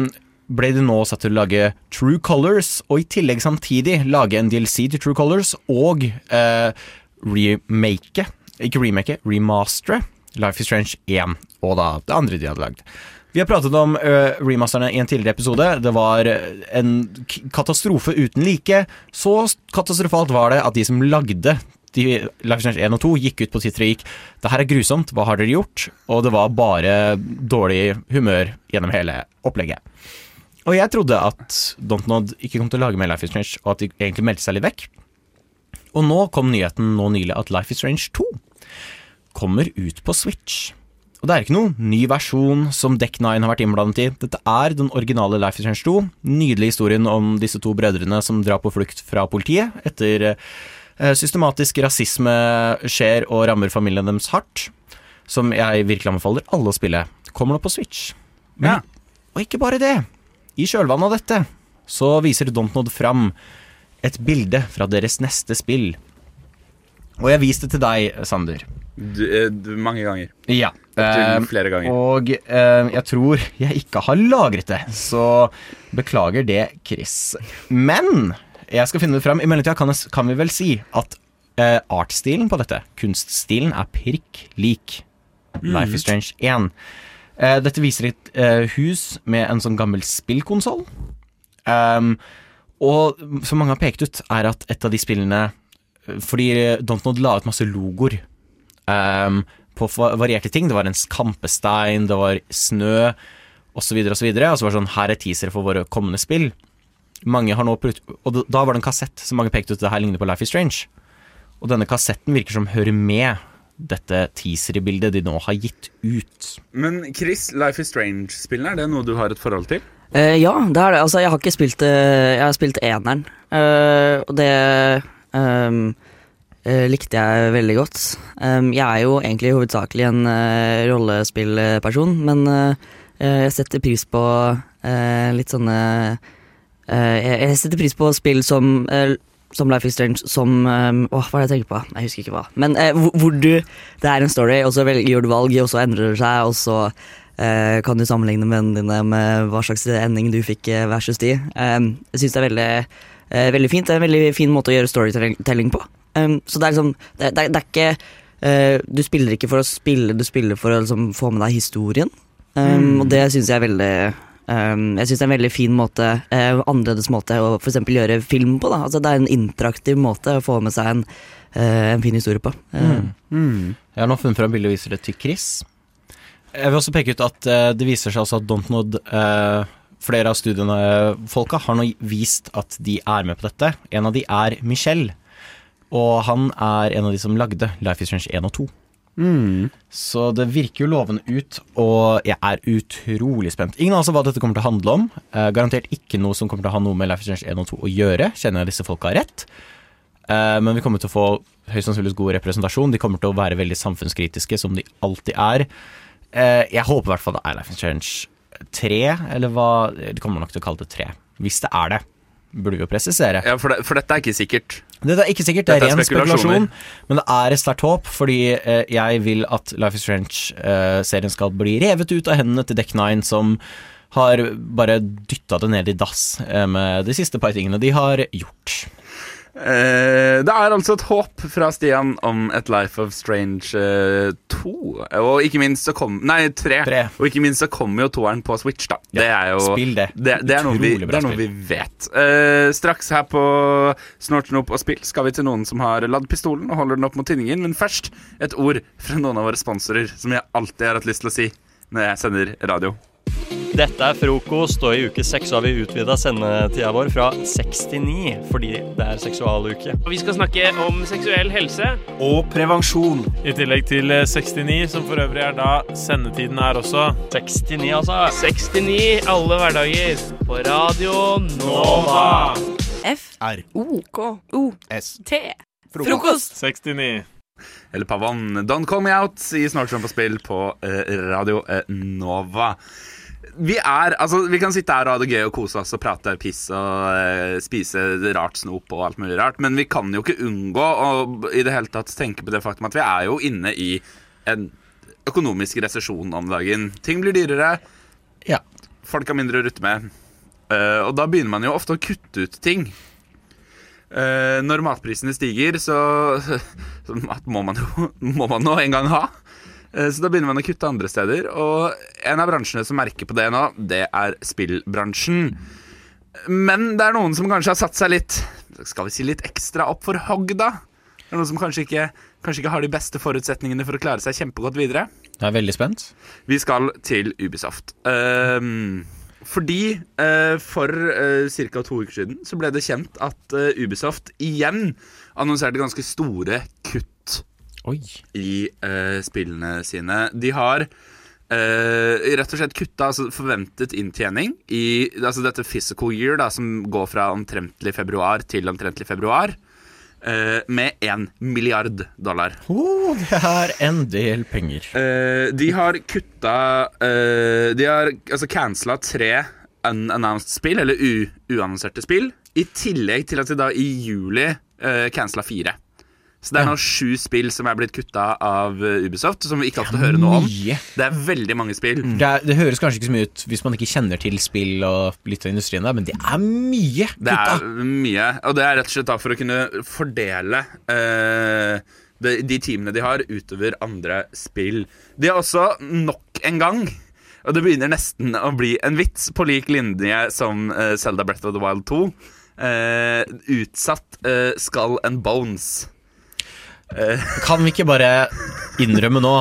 ble de nå satt til å lage True Colors, og i tillegg samtidig lage en DLC til True Colors og uh, remake Ikke remake, remastere Life is Strange 1, og da det andre de hadde lagd. Vi har pratet om uh, remasterne i en tidligere episode. Det var en katastrofe uten like. Så katastrofalt var det at de som lagde de, Life is Strange 1 og 2, gikk ut på Twitter og gikk Det her er grusomt, hva har dere gjort? Og det var bare dårlig humør gjennom hele opplegget. Og jeg trodde at Dontnod ikke kom til å lage mer Life is Strange, og at de egentlig meldte seg litt vekk. Og nå kom nyheten nå nylig at Life is Strange 2 kommer ut på Switch. Og det er ikke noen ny versjon som Deck Nine har vært innblandet i. Dette er den originale Life is Change 2. Nydelig historien om disse to brødrene som drar på flukt fra politiet etter eh, systematisk rasisme skjer og rammer familien deres hardt. Som jeg virkelig anbefaler alle å spille. Kommer nå på Switch. Men, Og ikke bare det. I kjølvannet av dette så viser Dontnod fram et bilde fra deres neste spill. Og jeg viste det til deg, Sander. Du, eh, du, mange ganger. Ja. Opptil eh, flere ganger. Og eh, jeg tror jeg ikke har lagret det, så beklager det, Chris. Men jeg skal finne det fram. I mellomtida kan, kan vi vel si at eh, artstilen på dette, kunststilen, er prikk lik Life is Strange 1. Eh, dette viser et eh, hus med en sånn gammel spillkonsoll. Um, og som mange har pekt ut, er at et av de spillene Fordi Dontnod la ut masse logoer um, på varierte ting. Det var en kampestein, det var snø, osv., Og, Og så var det sånn Her er teasere for våre kommende spill. Mange har nå prøvd Og da- var det en kassett som mange pekte ut det her ligner på Life is Strange. Og denne kassetten virker som hører med dette teaserbildet de nå har gitt ut. Men Chris, Life is Strange-spillene, er det noe du har et forhold til? Uh, ja, det er det. Altså, jeg har ikke spilt uh, Jeg har spilt eneren, eh, og det ehm, eh, likte jeg veldig godt. Um, jeg er jo egentlig hovedsakelig en uh, rollespillperson, men uh, jeg setter pris på litt sånne jeg, jeg setter pris på spill som som Life is Strange, som um, Åh, hva er det jeg tenker på? Jeg husker ikke hva. Men hvor, hvor du Det er en story, og så gjør du valg, og så endrer det seg, og så kan du sammenligne vennene dine med hva slags ending du fikk versus de. Jeg syns det er veldig, veldig fint. Det er en veldig fin måte å gjøre storytelling på. Um, så det er liksom Det, det, det er ikke uh, Du spiller ikke for å spille, du spiller for å liksom, få med deg historien. Um, Mm. Og det syns jeg er veldig um, Jeg synes det er en veldig fin måte, uh, annerledes måte å for gjøre film på. Altså, det er en interaktiv måte å få med seg en, uh, en fin historie på. Eh, Jeg har nå funnet fram bildet og viser det til Chris. Jeg vil også peke ut at det viser seg altså at Dontnod uh, Flere av studiene folka har nå vist at de er med på dette. En av de er Michel. Og han er en av de som lagde Life is Strange 1 og 2. Så det virker jo lovende ut, og jeg er utrolig spent. Ingen anelse hva dette kommer til å handle om. Eh, garantert ikke noe som kommer til å ha noe med Life is Strange 1 og 2 å gjøre, kjenner jeg disse folka rett. Eh, men vi kommer til å få høyst sannsynligvis god representasjon. De kommer til å være veldig samfunnskritiske, som de alltid er. Eh, jeg håper i hvert fall det er Life is Strange 3, eller hva De kommer nok til å kalle det 3. Hvis det er det, burde vi jo presisere. Ja, for, det, for dette er ikke sikkert. Dette er ikke sikkert, det er er ren spekulasjon, men det er et sterkt håp, fordi eh, jeg vil at Life is Strange-serien skal bli revet ut av hendene til Deck Nine, som har bare dytta det ned i dass eh, med de siste par tingene de har gjort. Eh, det er altså et håp fra Stian om et Life of Strange eh, 2. Og ikke minst så kom Nei, 3. Og ikke minst så kommer jo toeren på Switch, da. det er jo spill det. Det, det, er, noe vi, det er noe vi vet. Uh, straks her på Snort, snop og spill skal vi til noen som har ladd pistolen og holder den opp mot tinningen. Men først et ord fra noen av våre sponsorer som jeg alltid har hatt lyst til å si når jeg sender radio. Dette er frokost, og i uke seks har vi utvida sendetida vår fra seks til ni, fordi det er seksualuke. Og vi skal snakke om seksuell helse. Og prevensjon. I tillegg til eh, 69, som for øvrig er da sendetiden er også. 69, altså. 69 alle hverdager på Radio Nova. F. R. O. K. O. S. T. Frokost. 69. Eller Pavan. Don't Call Me Out i Snortsom på spill på eh, Radio eh, Nova. Vi er, altså Vi kan sitte her og ha det gøy og kose oss og prate piss og eh, spise rart snop og alt mulig rart, men vi kan jo ikke unngå å i det hele tatt tenke på det faktum at vi er jo inne i en økonomisk resesjon om dagen. Ting blir dyrere. Ja. Folk har mindre å rutte med. Uh, og da begynner man jo ofte å kutte ut ting. Uh, når matprisene stiger, så, så mat må man jo må man nå en gang ha. Eh, så da begynner man å kutte andre steder. Og en av bransjene som merker på det nå, det er spillbransjen. Men det er noen som kanskje har satt seg litt Skal vi si litt ekstra opp for hogg, da? Det er noen som kanskje ikke, kanskje ikke har de beste forutsetningene for å klare seg kjempegodt videre. Jeg er veldig spent. Vi skal til Ubisoft. Um, fordi uh, for uh, ca. to uker siden så ble det kjent at uh, Ubisoft igjen annonserte ganske store kutt i eh, spillene sine. De har eh, rett og slett kutta altså, forventet inntjening i altså dette physical year, da, som går fra omtrentlig februar til omtrentlig februar, eh, med én milliard dollar. Oh, det er en del penger. Eh, de har kutta eh, De har altså cancela tre unannounced spill, eller u uannonserte spill, i tillegg til at de da i juli uh, cancela fire. Så det er nå sju spill som er blitt kutta av eh, Ubisoft, som vi ikke har fått høre noe om. Det er veldig mange spill. Det, er, det høres kanskje ikke så mye ut hvis man ikke kjenner til spill og litt av industrien der, men det er mye Det er mye, og det er rett og slett da for å kunne fordele uh, de, de teamene de har, utover andre spill. De har også nok en gang, og det begynner nesten å bli en vits, på lik linje som uh, Zelda Breath of the Wild 2, Uh, utsatt uh, Skull and Bones. Kan vi ikke bare innrømme nå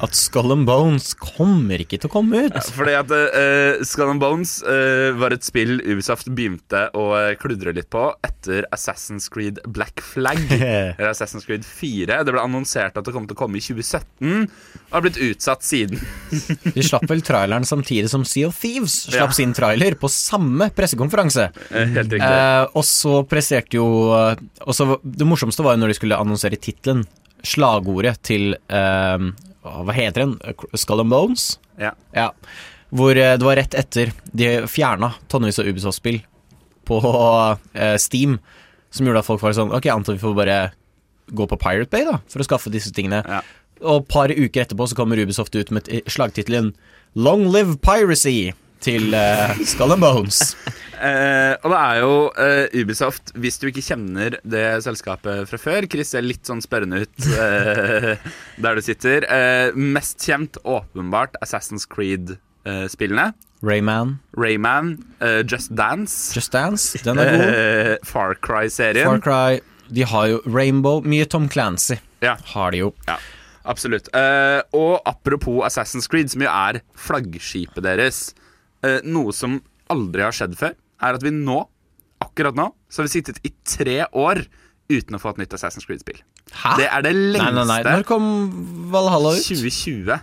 at Skull and Bones kommer ikke til å komme ut? Fordi at uh, Skull and Bones uh, var et spill Ubisoft begynte å eh, kludre litt på etter Assassin's Creed Black Flag. eller Assassin's Creed 4. Det ble annonsert at det kom til å komme i 2017, og har blitt utsatt siden. De slapp vel traileren samtidig som Sea of Thieves slapp Ja. sin trailer på samme pressekonferanse. Helt riktig. Uh, og så presterte jo eh, og Det morsomste var jo når de skulle annonsere tittelen, slagordet til eh, Hva heter den? Skull and Bones? Ja. Hvor eh, det var rett etter de fjerna tonnevis av Ubisoft-spill på eh, Steam, som gjorde at folk var sånn Ok, jeg antar vi får bare gå på Pirate Bay, da, for å skaffe disse tingene. Og et par uker etterpå så kommer Ubisoft ut med t- slagtittelen Long Live Piracy til uh, Skull and Bones. Uh, og det er jo uh, Ubisoft, hvis du ikke kjenner det selskapet fra før Chris ser litt sånn spørrende ut uh, der du sitter. Mest kjent åpenbart Assassin's Creed-spillene. Rayman. Rayman, Just Dance. Just Dance, den er god. Far Cry-serien. Far Cry. De har jo Rainbow. Mye Tom Clancy Ja. har de jo. Ja, absolutt. Og apropos Assassin's Creed, som jo er flaggskipet deres, eh, noe som aldri har skjedd før, er at vi nå, akkurat nå, så har vi sittet i tre år uten å få et nytt Assassin's Creed-spill. Hæ? Det er det lengste Nei, nei, nei. Når kom Valhalla ut? 2020.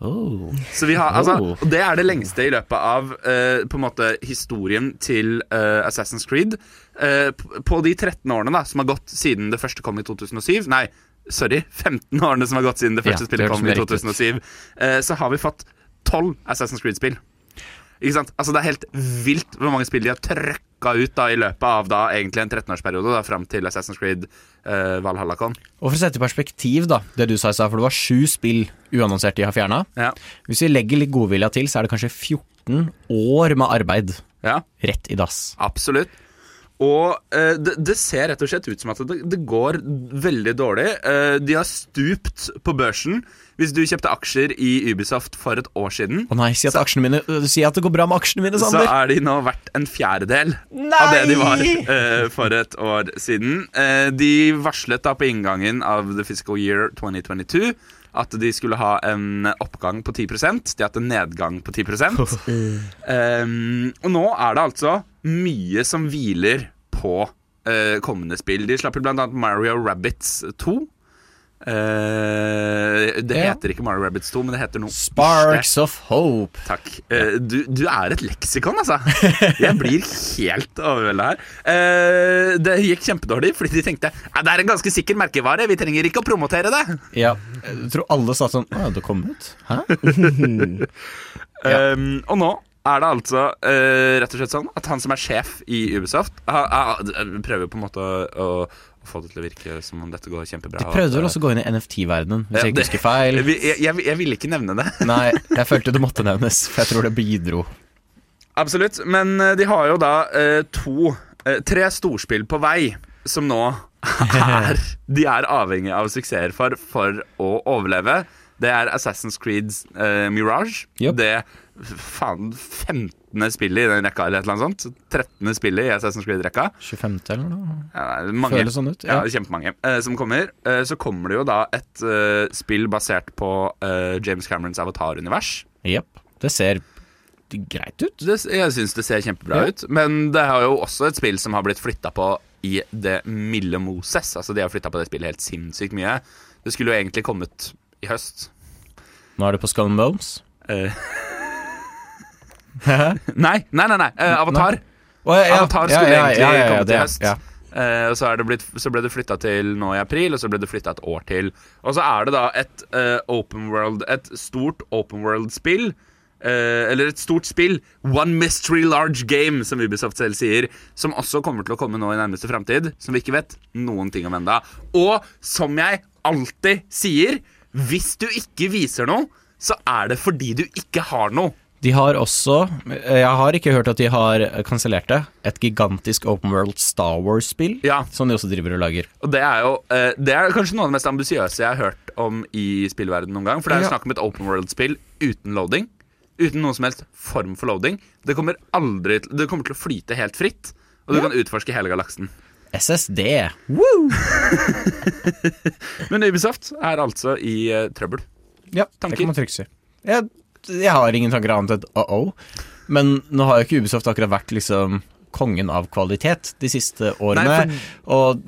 Oh. Så vi har, altså, Oh. og Det er det lengste i løpet av eh, på en måte historien til eh, Assassin's Creed. Eh, på de 13 årene da som har gått siden det første kom i 2007 Nei, sorry, 15 årene som har gått siden det første ja, spillet kom i mer riktig ut. 2007, eh, så har vi fått 12 Assassin's Creed-spill. Altså Det er helt vilt hvor mange spill de har trøkka ut da i løpet av da egentlig en 13-årsperiode, da fram til Assassin's Creed uh, Valhalla kom. Og for å sette i perspektiv, da, det du sa for det var sju spill uannonsert de har fjerna. Ja. Hvis vi legger litt godvilja til, så er det kanskje 14 år med arbeid Ja. rett i dass. Absolutt. Og eh, det, det ser rett og slett ut som at det, det går veldig dårlig. Eh, de har stupt på børsen. Hvis du kjøpte aksjer i Ubisoft for et år siden, Å nei, si at, så, mine, øh, si at det går bra med aksjene mine, Sander! så er de nå verdt en fjerdedel av det de var eh, for et år siden. Eh, de varslet da på inngangen av the fiscal year 2022 at de skulle ha en oppgang på 10 De har hatt en nedgang på 10 um, Og nå er det altså mye som hviler på uh, kommende spill. De slapp annet Mario Rabbits 2. Eh, det Ja. heter ikke Mario Rabbits 2, men det heter noe Sparks of Hope. Takk. Uh, du, du er et leksikon, altså. Jeg blir helt overvelda her. Uh, det gikk kjempedårlig fordi de tenkte "Ja, det er en ganske sikker merkevare, vi trenger ikke å promotere det. Ja, jeg tror alle sa sånn Å, det kom ut? Hæ? Um, og nå er det altså uh, rett og slett sånn at han som er sjef i Ubisoft, ha, ha, prøver på en måte å, å få det til å virke som om dette går kjempebra. De prøvde vel også å gå inn i NFT-verdenen, hvis Ja, jeg ikke husker feil. Jeg, jeg, jeg, ville ikke nevne det. Nei, jeg følte det måtte nevnes, for jeg tror det bidro. Absolutt. Men eh, de har jo da eh, to eh, Tre storspill på vei som nå er De er avhengig av suksesser for for å overleve. Det er Assassin's Creed eh, Mirage. Det faen 15. spillet i den rekka, eller et eller annet sånt. 13. spillet i Assassin's Creed-rekka. 25. eller noe? Ja, mange. Føles sånn ut, Ja, ja. kjempemange eh, som kommer. Eh, så kommer det jo da et eh, spill basert på eh, James Camerons Avatar-univers. Jepp. Det ser greit ut. Det, jeg syns det ser kjempebra Ja. ut. Men det er jo også et spill som har blitt flytta på i det milde Moses. Altså De har flytta på det spillet helt sinnssykt mye. Det skulle jo egentlig kommet i høst. Nå er det på Skull and Bones. Nei, nei, nei. nei. Uh, Avatar. Å, ja, ja. Avatar skulle ja, egentlig komme til høst. og så, det blitt, så ble det flytta til nå i april, og så ble det flytta et år til. Og så er det da et uh, open world Et stort open world-spill. Uh, eller et stort spill. One mystery large game, som Ubisoft selv sier. Som også kommer til å komme nå i nærmeste framtid. Som vi ikke vet noen ting om enda Og som jeg alltid sier, hvis du ikke viser noe, så er det fordi du ikke har noe. De har også Jeg har ikke hørt at de har kansellert det. Et gigantisk Open World Star Wars-spill som de også driver og lager. Og det er jo eh, Det er kanskje noe av det mest ambisiøse jeg har hørt om i spillverdenen noen gang. For det er Ja. snakk om et open world-spill uten loading. Uten noen som helst form for loading. Det kommer aldri til, Det kommer til å flyte helt fritt, og du Ja. kan utforske hele galaksen. SSD. Men Ubisoft er altså i uh, trøbbel. Ja, det kan man trygt si. Jeg, jeg har ingen tanker annet enn uh-oh. Men nå har jo ikke Ubisoft akkurat vært liksom kongen av kvalitet de siste årene. Nei, Og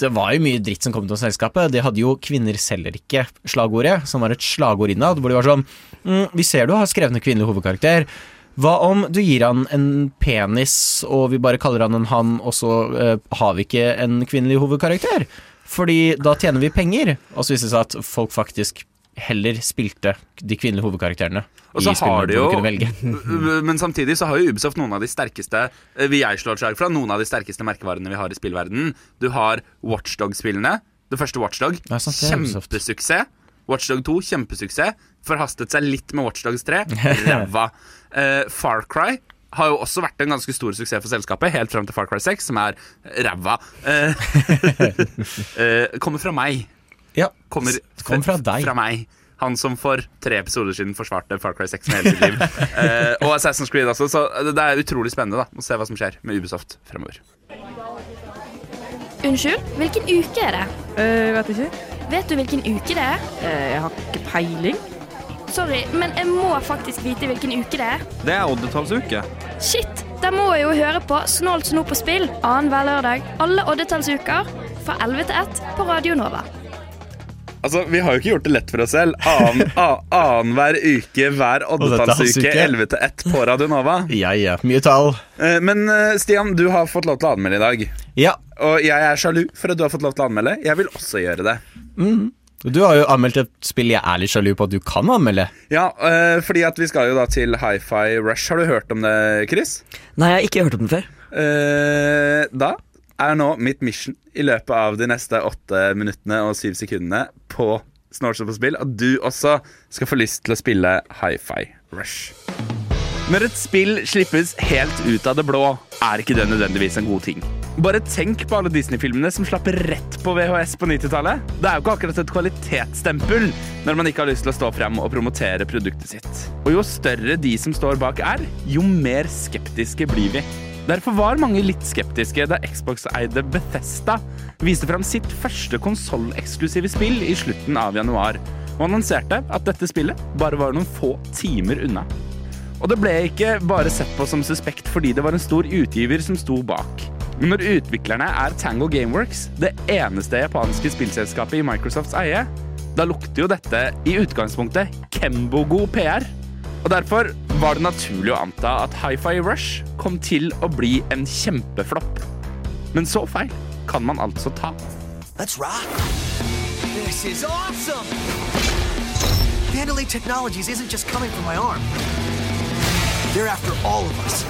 det var jo mye dritt som kom til selskapet. De hadde jo 'Kvinner selger ikke'-slagordet, som var et slagord innad, hvor de var sånn mm, Vi ser du har skrevet en kvinnelig hovedkarakter. Hva om du gir han en penis, og vi bare kaller han en han, og så uh, har vi ikke en kvinnelig hovedkarakter? Fordi da tjener vi penger. Og så viste det seg at folk faktisk heller spilte de kvinnelige hovedkarakterene Og så har de jo. Men samtidig så har jo Ubisoft noen av de sterkeste Vi Vil jeg slå et slag fra Noen av de sterkeste merkevarene vi har i spillverdenen. Du har Watchdog-spillene. Det første Watchdog. Ja, sant, er. Kjempesuksess. Watchdog 2, kjempesuksess. Forhastet seg litt med Watchdogs 3. Ræva. Uh, Far Cry har jo også vært en ganske stor suksess for selskapet, helt fram til Far Cry 6, som er ræva. Uh, uh, kommer fra meg. Ja, Kommer kom fra deg. Fra meg. Han som for tre episoder siden forsvarte Far Cry 6 med hele sitt liv. Eh, og Assassin's Creed også, så det er utrolig spennende da å se hva som skjer med Ubisoft fremover. Unnskyld, hvilken uke er det? Uh, vet ikke. Vet du hvilken uke det er? jeg har ikke peiling. Sorry, men jeg må faktisk vite hvilken uke det er. Det er oddetallsuke. Shit! Da må jeg jo høre på Snålt snop på spill annenhver lørdag alle oddetallsuker fra 11 til 1 på Radio Nova. Altså, Vi har jo ikke gjort det lett for oss selv. Annenhver uke, hver oddetallsuke, Oddetallsuke. 11 til 1 på Radio Nova. Ja, ja. Mye tall. Eh, Men eh, Stian, du har fått lov til å anmelde i dag. Ja. Og jeg er sjalu for at du har fått lov til å anmelde. Jeg vil også gjøre det. Mm. Du har jo anmeldt et spill jeg er litt sjalu på at du kan anmelde. Ja, eh, fordi at vi skal jo da til Hi-Fi Rush. Har du hørt om det, Chris? Nei, jeg har ikke hørt om det før. Eh, da er nå mitt mission i løpet av de neste åtte minuttene og syv sekundene på Snortsen på spill at du også skal få lyst til å spille Hi-Fi Rush. Når et spill slippes helt ut av det blå, er ikke det nødvendigvis en god ting. Bare tenk på alle Disney-filmene som slapp rett på VHS på 90-tallet. Det er jo ikke akkurat et kvalitetsstempel når man ikke har lyst til å stå frem og promotere produktet sitt. Og jo større de som står bak er, jo mer skeptiske blir vi. Derfor var mange litt skeptiske da Xbox-eide Bethesda viste fram sitt første konsolleksklusive spill i slutten av januar, og annonserte at dette spillet bare var noen få timer unna. Og det ble ikke bare sett på som suspekt fordi det var en stor utgiver som sto bak. Men når utviklerne er Tango Gameworks, det eneste japanske spillselskapet i Microsofts eie, da lukter jo dette i utgangspunktet Kembo-god PR. Og derfor var det naturlig å anta at Hi-Fi Rush kom til å bli en kjempeflopp. Men så feil kan man altså ta. Let's rock. This is awesome. Vandalay Technologies isn't just coming for my arm. They're after all of us.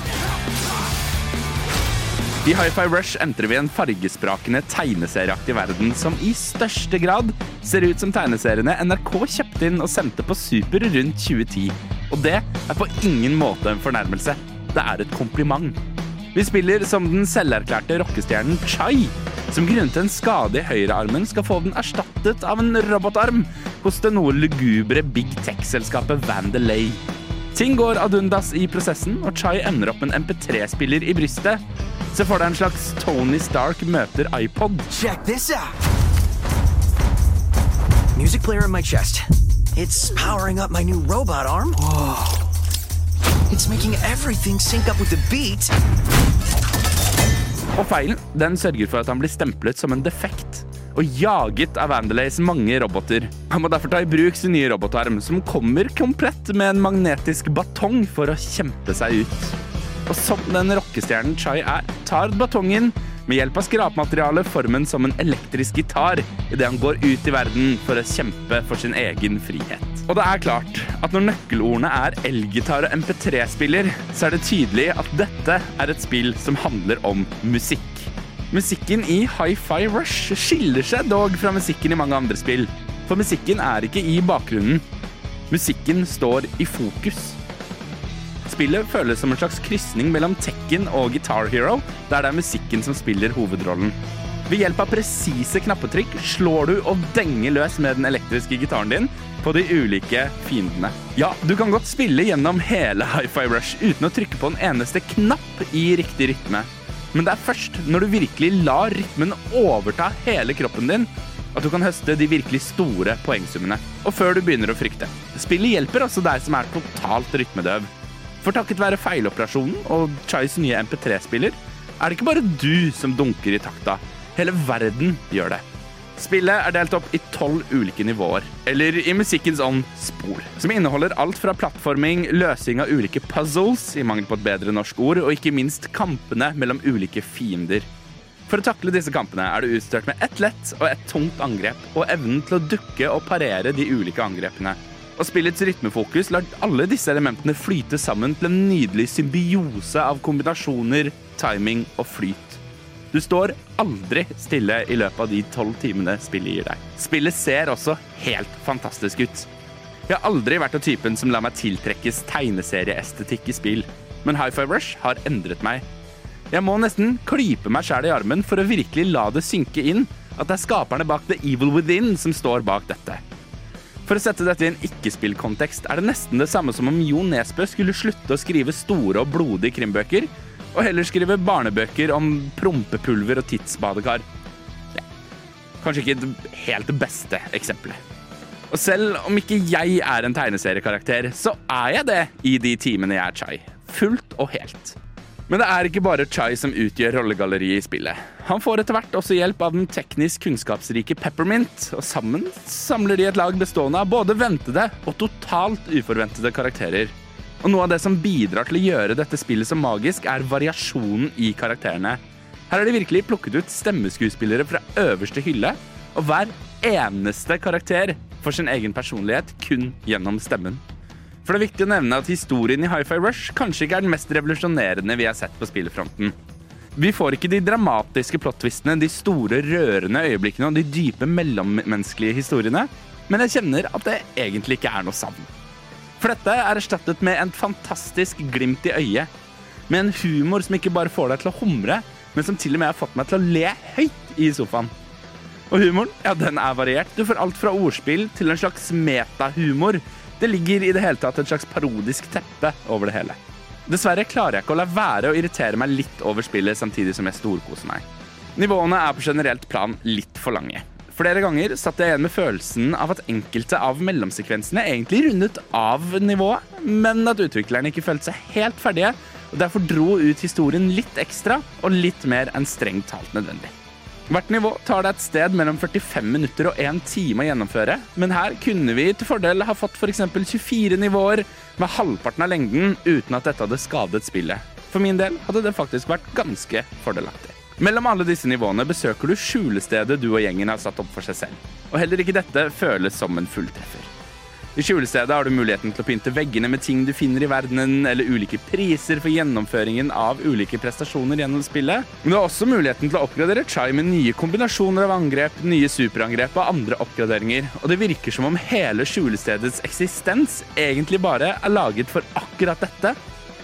I Hi-Fi Rush entrer vi en fargesprakende tegneserieaktig verden som i største grad ser ut som tegneseriene NRK kjøpte inn og sendte på Super rundt 2010. Og det er på ingen måte en fornærmelse. Det er et kompliment. Vi spiller som den selverklærte rockestjernen Chai, som grunnet en skade i høyrearmen skal få den erstattet av en robotarm hos det noe lugubre big tech-selskapet Vandelay. Ting går ad undas i prosessen, og Chai ender opp med en MP3-spiller i brystet. Se for deg en slags Tony Stark møter iPod. Check this out. Music player in my chest. It's powering up my new robot arm. It's making everything sync up with the beat. Og feilen den sørger for at han blir stemplet som en defekt og jaget av Vandelays mange roboter. Han må derfor ta i bruk sin nye robotarm, som kommer komplett med en magnetisk batong for å kjempe seg ut. Og som den rockestjernen Chai er, tar batongen med hjelp av skrapmateriale formen som en elektrisk gitar idet han går ut i verden for å kjempe for sin egen frihet. Og det er klart at når nøkkelordene er elgitar og MP3-spiller, så er det tydelig at dette er et spill som handler om musikk. Musikken i Hi-Fi Rush skiller seg dog fra musikken i mange andre spill. For musikken er ikke i bakgrunnen. Musikken står i fokus. Spillet føles som en slags krysning mellom Tekken og Guitar Hero, der det er musikken som spiller hovedrollen. Ved hjelp av presise knappetrykk slår du og denger løs med den elektriske gitaren din på de ulike fiendene. Ja, du kan godt spille gjennom hele Hi-Fi Rush uten å trykke på en eneste knapp i riktig rytme. Men det er først når du virkelig lar rytmen overta hele kroppen din, at du kan høste de virkelig store poengsummene. Og før du begynner å frykte. Spillet hjelper også deg som er totalt rytmedøv. For takket være feiloperasjonen og Chais nye MP3-spiller, er det ikke bare du som dunker i takta. Hele verden gjør det. Spillet er delt opp i tolv ulike nivåer, eller i musikkens ånd spor, som inneholder alt fra plattforming, løsing av ulike puzzles, i mangel på et bedre norsk ord, og ikke minst kampene mellom ulike fiender. For å takle disse kampene er du utstyrt med ett lett og ett tungt angrep, og evnen til å dukke og parere de ulike angrepene. Og spillets rytmefokus lar alle disse elementene flyte sammen til en nydelig symbiose av kombinasjoner, timing og flyt. Du står aldri stille i løpet av de tolv timene spillet gir deg. Spillet ser også helt fantastisk ut. Jeg har aldri vært av typen som lar meg tiltrekkes tegneserieestetikk i spill, men Hi-Fi Rush har endret meg. Jeg må nesten klype meg sjæl i armen for å virkelig la det synke inn at det er skaperne bak The Evil Within som står bak dette. For å sette dette i en ikke-spillkontekst er det nesten det samme som om Jo Nesbø skulle slutte å skrive store og blodige krimbøker, og heller skrive barnebøker om prompepulver og tidsbadekar. Ja. Kanskje ikke det helt beste eksempelet. Og selv om ikke jeg er en tegneseriekarakter, så er jeg det i de timene jeg er Chai. Fullt og helt. Men det er ikke bare Chai som utgjør rollegalleriet i spillet. Han får etter hvert også hjelp av den teknisk kunnskapsrike Peppermint, og sammen samler de et lag bestående av både ventede og totalt uforventede karakterer. Og noe av det som bidrar til å gjøre dette spillet så magisk, er variasjonen i karakterene. Her har de virkelig plukket ut stemmeskuespillere fra øverste hylle, og hver eneste karakter får sin egen personlighet kun gjennom stemmen. For det er viktig å nevne at historien i Hi-Fi Rush kanskje ikke er den mest revolusjonerende vi har sett på spillefronten. Vi får ikke de dramatiske plottvistene, de store, rørende øyeblikkene og de dype mellommenneskelige historiene, men jeg kjenner at det egentlig ikke er noe savn. For dette er erstattet med en fantastisk glimt i øyet. Med en humor som ikke bare får deg til å humre, men som til og med har fått meg til å le høyt i sofaen. Og humoren, ja, den er variert. Du får alt fra ordspill til en slags metahumor. Det ligger i det hele tatt et slags parodisk teppe over det hele. Dessverre klarer jeg ikke å la være å irritere meg litt over spillet samtidig som jeg storkoser meg. Nivåene er på generelt plan litt for lange. Flere ganger satt jeg igjen med følelsen av at enkelte av mellomsekvensene egentlig rundet av nivået, men at utviklerne ikke følte seg helt ferdige, og derfor dro ut historien litt ekstra og litt mer enn strengt talt nødvendig. Hvert nivå tar det et sted mellom 45 minutter og 1 time å gjennomføre, men her kunne vi til fordel ha fått f.eks. 24 nivåer med halvparten av lengden uten at dette hadde skadet spillet. For min del hadde det faktisk vært ganske fordelaktig. Mellom alle disse nivåene besøker du skjulestedet du og gjengen har satt opp for seg selv. Og heller ikke dette føles som en fulltreffer. I skjulestedet har du muligheten til å pynte veggene med ting du finner i verdenen, eller ulike priser for gjennomføringen av ulike prestasjoner gjennom spillet. Men du har også muligheten til å oppgradere Chai med nye kombinasjoner av angrep, nye superangrep og andre oppgraderinger. Og det virker som om hele skjulestedets eksistens egentlig bare er laget for akkurat dette.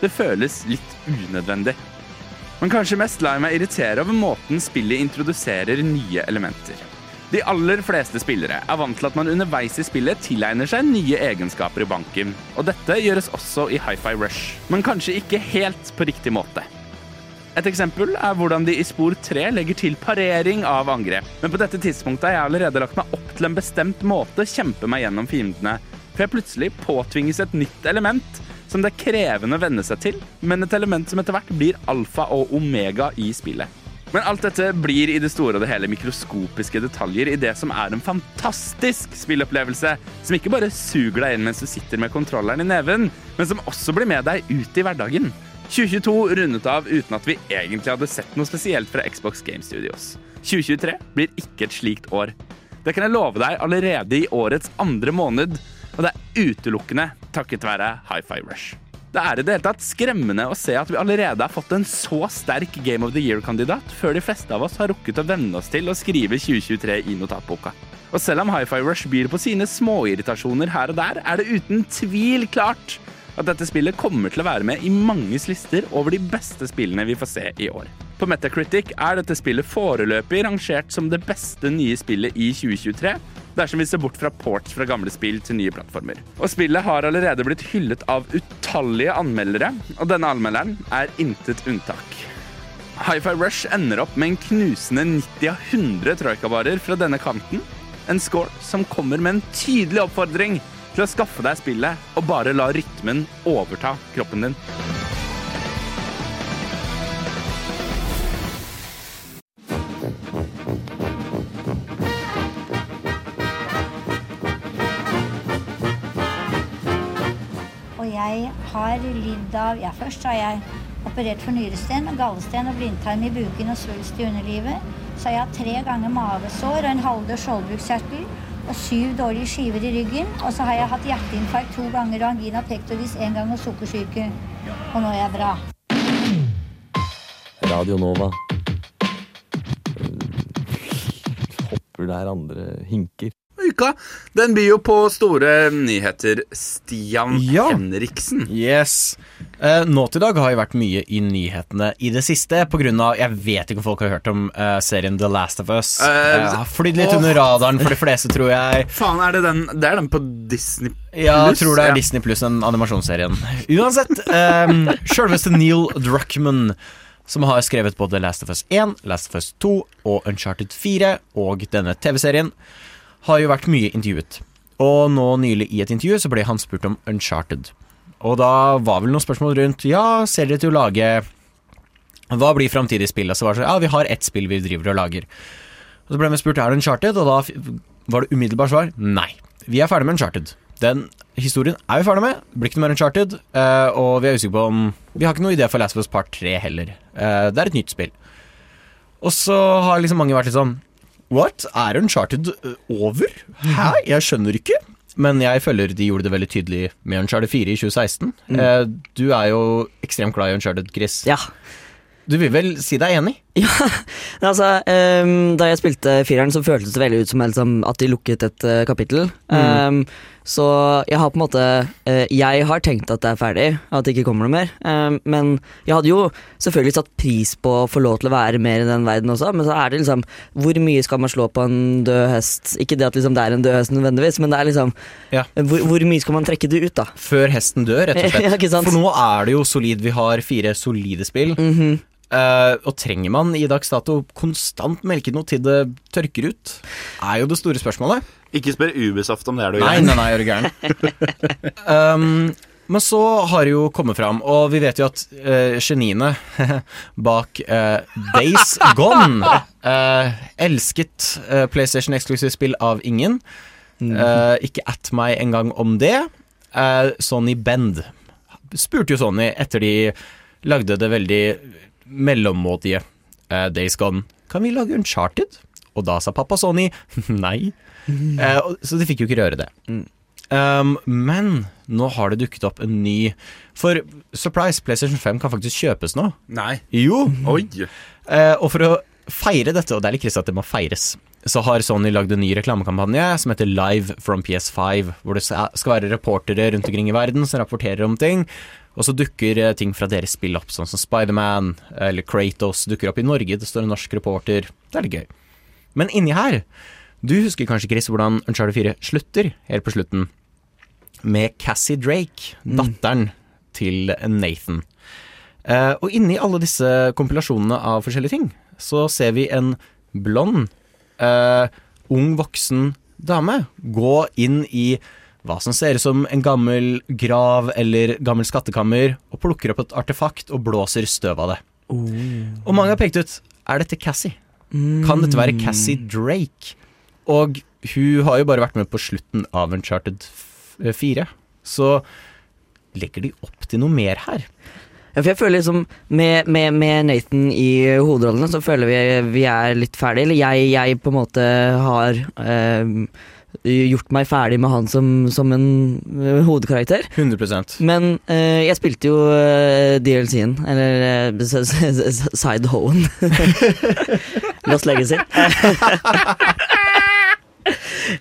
Det føles litt unødvendig. Men kanskje mest lar jeg meg irritere over måten spillet introduserer nye elementer. De aller fleste spillere er vant til at man underveis i spillet tilegner seg nye egenskaper i banken, og dette gjøres også i Hi-Fi Rush, men kanskje ikke helt på riktig måte. Et eksempel er hvordan de i spor 3 legger til parering av angrep, men på dette tidspunktet har jeg allerede lagt meg opp til en bestemt måte å kjempe meg gjennom fiendene, for jeg plutselig påtvinges et nytt element som det er krevende å venne seg til, men et element som etter hvert blir alfa og omega i spillet. Men alt dette blir i det store og det hele mikroskopiske detaljer i det som er en fantastisk spillopplevelse, som ikke bare suger deg inn mens du sitter med kontrolleren i neven, men som også blir med deg ut i hverdagen. 2022 rundet av uten at vi egentlig hadde sett noe spesielt fra Xbox Game Studios. 2023 blir ikke et slikt år. Det kan jeg love deg allerede i årets andre måned, og det er utelukkende takket være Hi-Fi Rush. Det er i det hele tatt skremmende å se at vi allerede har fått en så sterk Game of the Year-kandidat, før de fleste av oss har rukket å venne oss til å skrive 2023 i notatboka. Og selv om Hi-Fi Rush byr på sine småirritasjoner her og der, er det uten tvil klart at dette spillet kommer til å være med i manges lister over de beste spillene vi får se i år. På Metacritic er dette spillet foreløpig rangert som det beste nye spillet i 2023, dersom vi ser bort fra ports fra gamle spill til nye plattformer. Og spillet har allerede blitt hyllet av utallige anmeldere, og denne anmelderen er intet unntak. Hi-Fi Rush ender opp med en knusende 90 av 100 troikabarer fra denne kanten. En score som kommer med en tydelig oppfordring til å skaffe deg spillet og bare la rytmen overta kroppen din. Jeg har lidd av Ja, først har jeg operert for nyresten, gallesten og blindtarm i buken og svulst i underlivet. Så har jeg hatt tre ganger mavesår og en halvdød skjoldbruskkjertel og syv dårlige skiver i ryggen. Og så har jeg hatt hjerteinfarkt to ganger og angina pectoris én gang og sukkersyke. Og nå er jeg bra. Radio Nova. Hopper der andre hinker. Uka den byr jo på store nyheter. Stian Henriksen. Yes. Uh, nå til dag har jo vært mye i nyhetene i det siste. Av, Jeg vet ikke om folk har hørt om eh, serien The Last of Us. Eh, Uh, har flydd litt åh. under radaren for de fleste, tror jeg. Faen, er det den Det er den på Disney Plus? Ja, jeg tror det er ja. Disney Plus, den animasjonsserien. Uansett, um, sjølveste Neil Druckman, som har skrevet både Last of Us 1, Last of Us 2 og Uncharted 4 og denne TV-serien, har jo vært mye intervjuet. Og nå nylig i et intervju så ble han spurt om Uncharted. Og da var vel noen spørsmål rundt Ja, ser dere til å lage Hva blir framtidige spill? Og så var det sånn Ja, vi har ett spill vi driver og lager. Og så ble vi spurt er det Uncharted, og da var det umiddelbart svar nei. Vi er ferdig med Uncharted. Den historien er vi ferdig med. Blir ikke noe mer Uncharted. eh, og vi er usikre på om Vi har ikke noe idé for Last of Us Part 3 heller. Eh, det er et nytt spill. Og så har liksom mange vært litt sånn What? Er Uncharted eh, over? Hæ? Jeg skjønner ikke. Men jeg føler de gjorde det veldig tydelig med Uncharted 4 i 2016. Mm. Eh, du er jo ekstremt glad i Uncharted, Chris. Ja. Du vil vel si deg enig? Ja, Altså, um, da jeg spilte fireren, så føltes det veldig ut som liksom, at de lukket et uh, kapittel. Mm. Ehm, så jeg har på en måte eh, Jeg har tenkt at det er ferdig, at det ikke kommer noe mer. Ehm, men jeg hadde jo selvfølgelig satt pris på å få lov til å være mer i den verden også, men så er det liksom Hvor mye skal man slå på en død hest? Ikke det at liksom, det er en død hest nødvendigvis, men det er liksom hvor, hvor mye skal man trekke det ut, da? Før hesten dør, rett og slett. Ja? For nå er det jo solid. Vi har fire solide spill. Eh, og trenger man i dags dato konstant melke noe til det tørker ut? Er jo det store spørsmålet. Ikke spør Ubisoft om det, er du Nei, gæren? nei, nei, er du gæren. um, men så har det jo kommet fram, og vi vet jo at uh, geniene bak uh, Days Gone uh, Elsket uh, PlayStation-eksklusivt spill av ingen. Eh, ikke at meg engang om det. Eh, Sony Bend spurte jo Sony etter de lagde det veldig mellommådige eh, Days Gone. Kan vi lage Uncharted? Og da sa pappa Sony nei. Eh, og- så de fikk jo ikke røre det. Um, men nå har det dukket opp en ny For surprise, PlayStation 5 kan faktisk kjøpes nå. Nei. Jo. Oi. Eh, og for å feire dette, og det er litt trist at det må feires, så har Sony lagd en ny reklamekampanje som heter Live from PS5, hvor det skal være reportere rundt omkring i verden som rapporterer om ting. Og så dukker eh, ting fra deres spill opp, sånn som Spiderman eller Kratos dukker opp i Norge. Det står en norsk reporter. Det er litt gøy. Men inni her Du husker kanskje, Chris, hvordan Uncharted 4 slutter helt på slutten? Med Cassie Drake, datteren til Nathan. Uh, og inni alle disse kompilasjonene av forskjellige ting, så ser vi en blond, uh, ung voksen dame gå inn i hva som ser ut som en gammel grav eller gammel skattekammer, og plukker opp et artefakt og blåser støv av det. Og mange har pekt ut er dette Cassie. Kan dette være Cassie Drake? Og hun har jo bare vært med på slutten av Uncharted 4, så legger de opp til noe mer her. Ja, for jeg føler liksom med, med, med Nathan i hovedrollene, så føler vi vi er litt ferdig. Eller jeg, jeg på en måte har eh, gjort meg ferdig med han som, som en eh, hovedkarakter. 100% Men eh, jeg spilte jo DLC-en, eller Side-Hoen. Lost Legacy.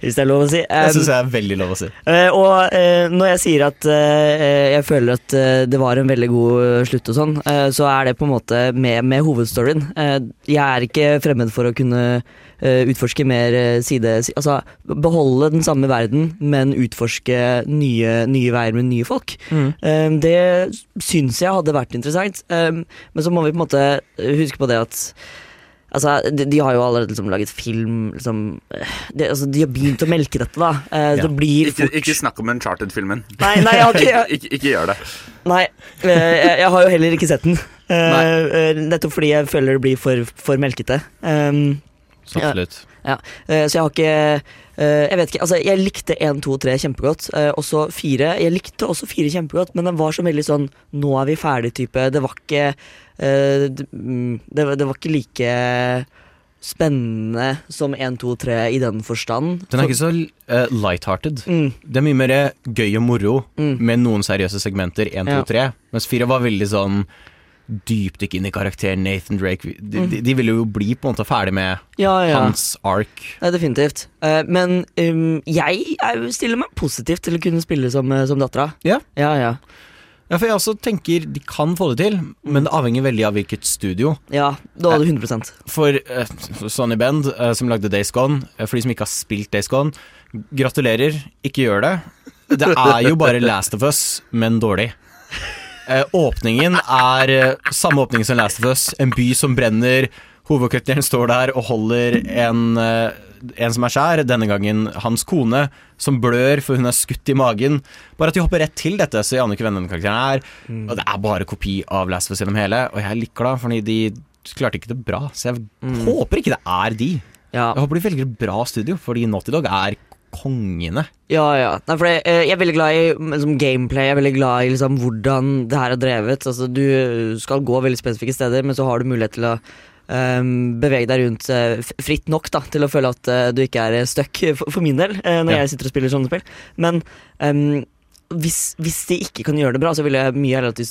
Hvis det er lov å si. Det syns Um, jeg er veldig lov å si. Eh, og eh, når jeg sier at eh, jeg føler at det var en veldig god slutt og sånn, så er det på en måte med, med hovedstoryen. Eh, jeg er ikke fremmed for å kunne utforske mer side... Altså beholde den samme verden, men utforske nye, nye veier med nye folk. Mm. Det syns jeg hadde vært interessant, men så må vi på en måte huske på det at Altså, de, de har jo allerede liksom laget film liksom, de, altså, De har begynt å melke dette, da. Eh, Ja. Det blir Ikke, ikke snakk om Uncharted-filmen. Nei, nei, ikke- jeg- ikke, ikke gjør det. Nei, eh, jeg, jeg har jo heller ikke sett den. Eh, eh, nettopp fordi jeg føler det blir for, for melkete. Um, Så absolutt. Ja, eh, så jeg har ikke eh, Jeg vet ikke, altså jeg likte 1, 2, 3 kjempegodt. Og også 4. Jeg likte også 4 kjempegodt, men den var så veldig sånn Nå er vi ferdig-type. Det var ikke eh, det, mm, det, var- ikke like spennende som 1, 2, 3 i den forstand. Den er ikke så uh, lighthearted. Mm. Det er mye mer gøy og moro Mm. med noen seriøse segmenter. 1, 2, Ja. 3. Mens 4 var veldig sånn dypdykk inn i karakteren Nathan Drake. De, Mm. de, de ville jo bli på en måte ferdig med Ja, ja. hans ark. Ja, definitivt. Eh, men um, jeg er- stiller meg positivt til å kunne spille som, eh, som dattera. Ja. Ja, ja. Ja, for jeg også tenker de kan få det til, men det avhenger veldig av hvilket studio. Ja, da var det 100 For uh, Sonny Bend, uh, som lagde Days Gone, uh, for de som ikke har spilt Days Gone, gratulerer, ikke gjør det. Det er jo bare Last of Us, men dårlig. Eh, åpningen er eh, samme åpning som Last of Us, en by som brenner. Hovedkarakteren står der og holder en, eh, en som er skjær, denne gangen hans kone, som blør for hun er skutt i magen. Bare at de hopper rett til dette, så jeg aner ikke hvem denne karakteren er. Og det er bare kopi av Last of Us gjennom hele, og jeg er litt glad, fordi de klarte ikke det bra. Så jeg Mm. håper ikke det er de. Ja. Jeg håper de velger et bra studio, fordi Naughty Dog er kongene. Ja, ja. Nei, for jeg, jeg er veldig glad i liksom, gameplay. Jeg er veldig glad i liksom, hvordan det her er drevet. Altså, du skal gå veldig spesifikke steder, men så har du mulighet til å Um, bevege deg rundt uh, fritt nok da, til å føle at uh, du ikke er stuck, for, for min del, uh, når Ja. jeg sitter og spiller sånne spill. Men ehm, hvis, hvis de ikke kan gjøre det bra, så vil jeg mye heller at de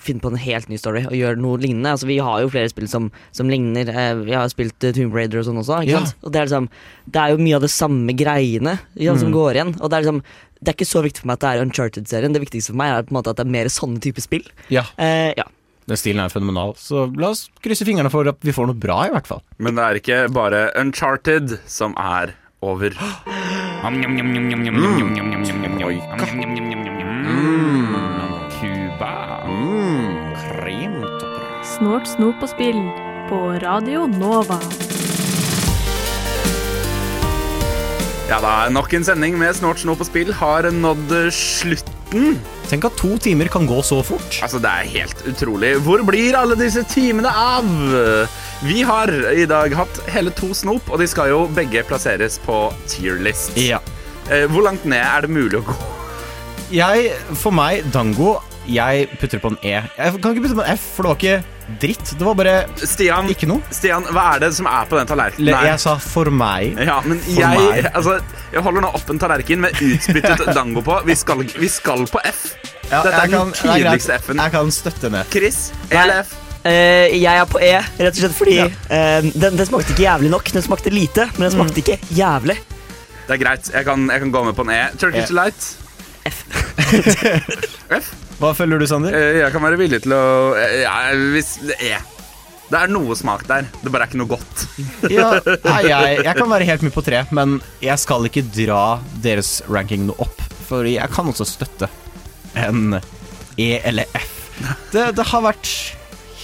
finner på en helt ny story og gjør noe lignende. Altså, vi har jo flere spill som, som ligner. Vi Jeg har spilt eh, Tomb Raider og sånn også. Ikke Ja. sant? Og det er, liksom, det er jo mye av det samme greiene ja, som Mm. går igjen. Og det er liksom det er ikke så viktig for meg at det er Uncharted-serien. Det viktigste for meg er på en måte at det er mer sånne type spill. Ja. Eh, ja. Den stilen er fenomenal, så la oss krysse fingrene for at vi får noe bra, i hvert fall. Men det er ikke bare Uncharted som er over. Cuba. Snort, snop og spill på Radio Nova. Ja da, nok en sending med Snort, snop og spill har nådd slutten. Tenk at to timer kan gå så fort. Altså, det er helt utrolig. Hvor blir alle disse timene av? Vi har i dag hatt hele to snop, og de skal jo begge plasseres på tierlist. Ja. Eh, Hvor langt ned er det mulig å gå? Jeg, for meg, Dango, jeg putter på en E. Jeg kan ikke putte på en F, for det var ikke dritt. Det var bare Stian, ikke noe. Stian, hva er det som er på den tallerkenen? Le- der? Jeg sa for meg. Ja, men For jeg, meg. altså, jeg holder nå opp en tallerken med utspyttet dango på. Vi skal, vi skal på F. Ja, Dette er kan, den tydeligste F-en. Jeg kan støtte ned. Chris, E eller F? Eh, jeg er på E, rett og slett fordi eh, den, den smakte ikke jævlig nok. Den smakte lite, men den smakte ikke jævlig. Det er greit. Jeg kan, jeg kan gå med på en E. Turkish E. Light. F. F? Hva følger du, Sander? Eh, Jeg kan være villig til å eh, ja, Hvis det er Det er noe smak der. Det bare er ikke noe godt. Ja, nei, jeg, jeg kan være helt mye på tre, men jeg skal ikke dra deres ranking noe opp. For jeg kan også støtte en E eller F. Det, det har vært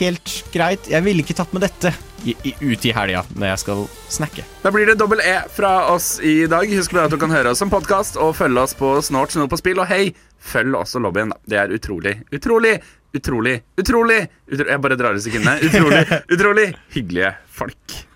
helt greit. Jeg ville ikke tatt med dette i, i, ut i helga når jeg skal snakke. Da blir det dobbel E fra oss i dag. Husk at du kan høre oss som podkast og følge oss på Snort Snop på spill. Og hei, følg også lobbyen, da. Det er utrolig, utrolig, utrolig, utrolig utro Jeg bare drar i sekundene. Utrolig, utrolig hyggelige folk.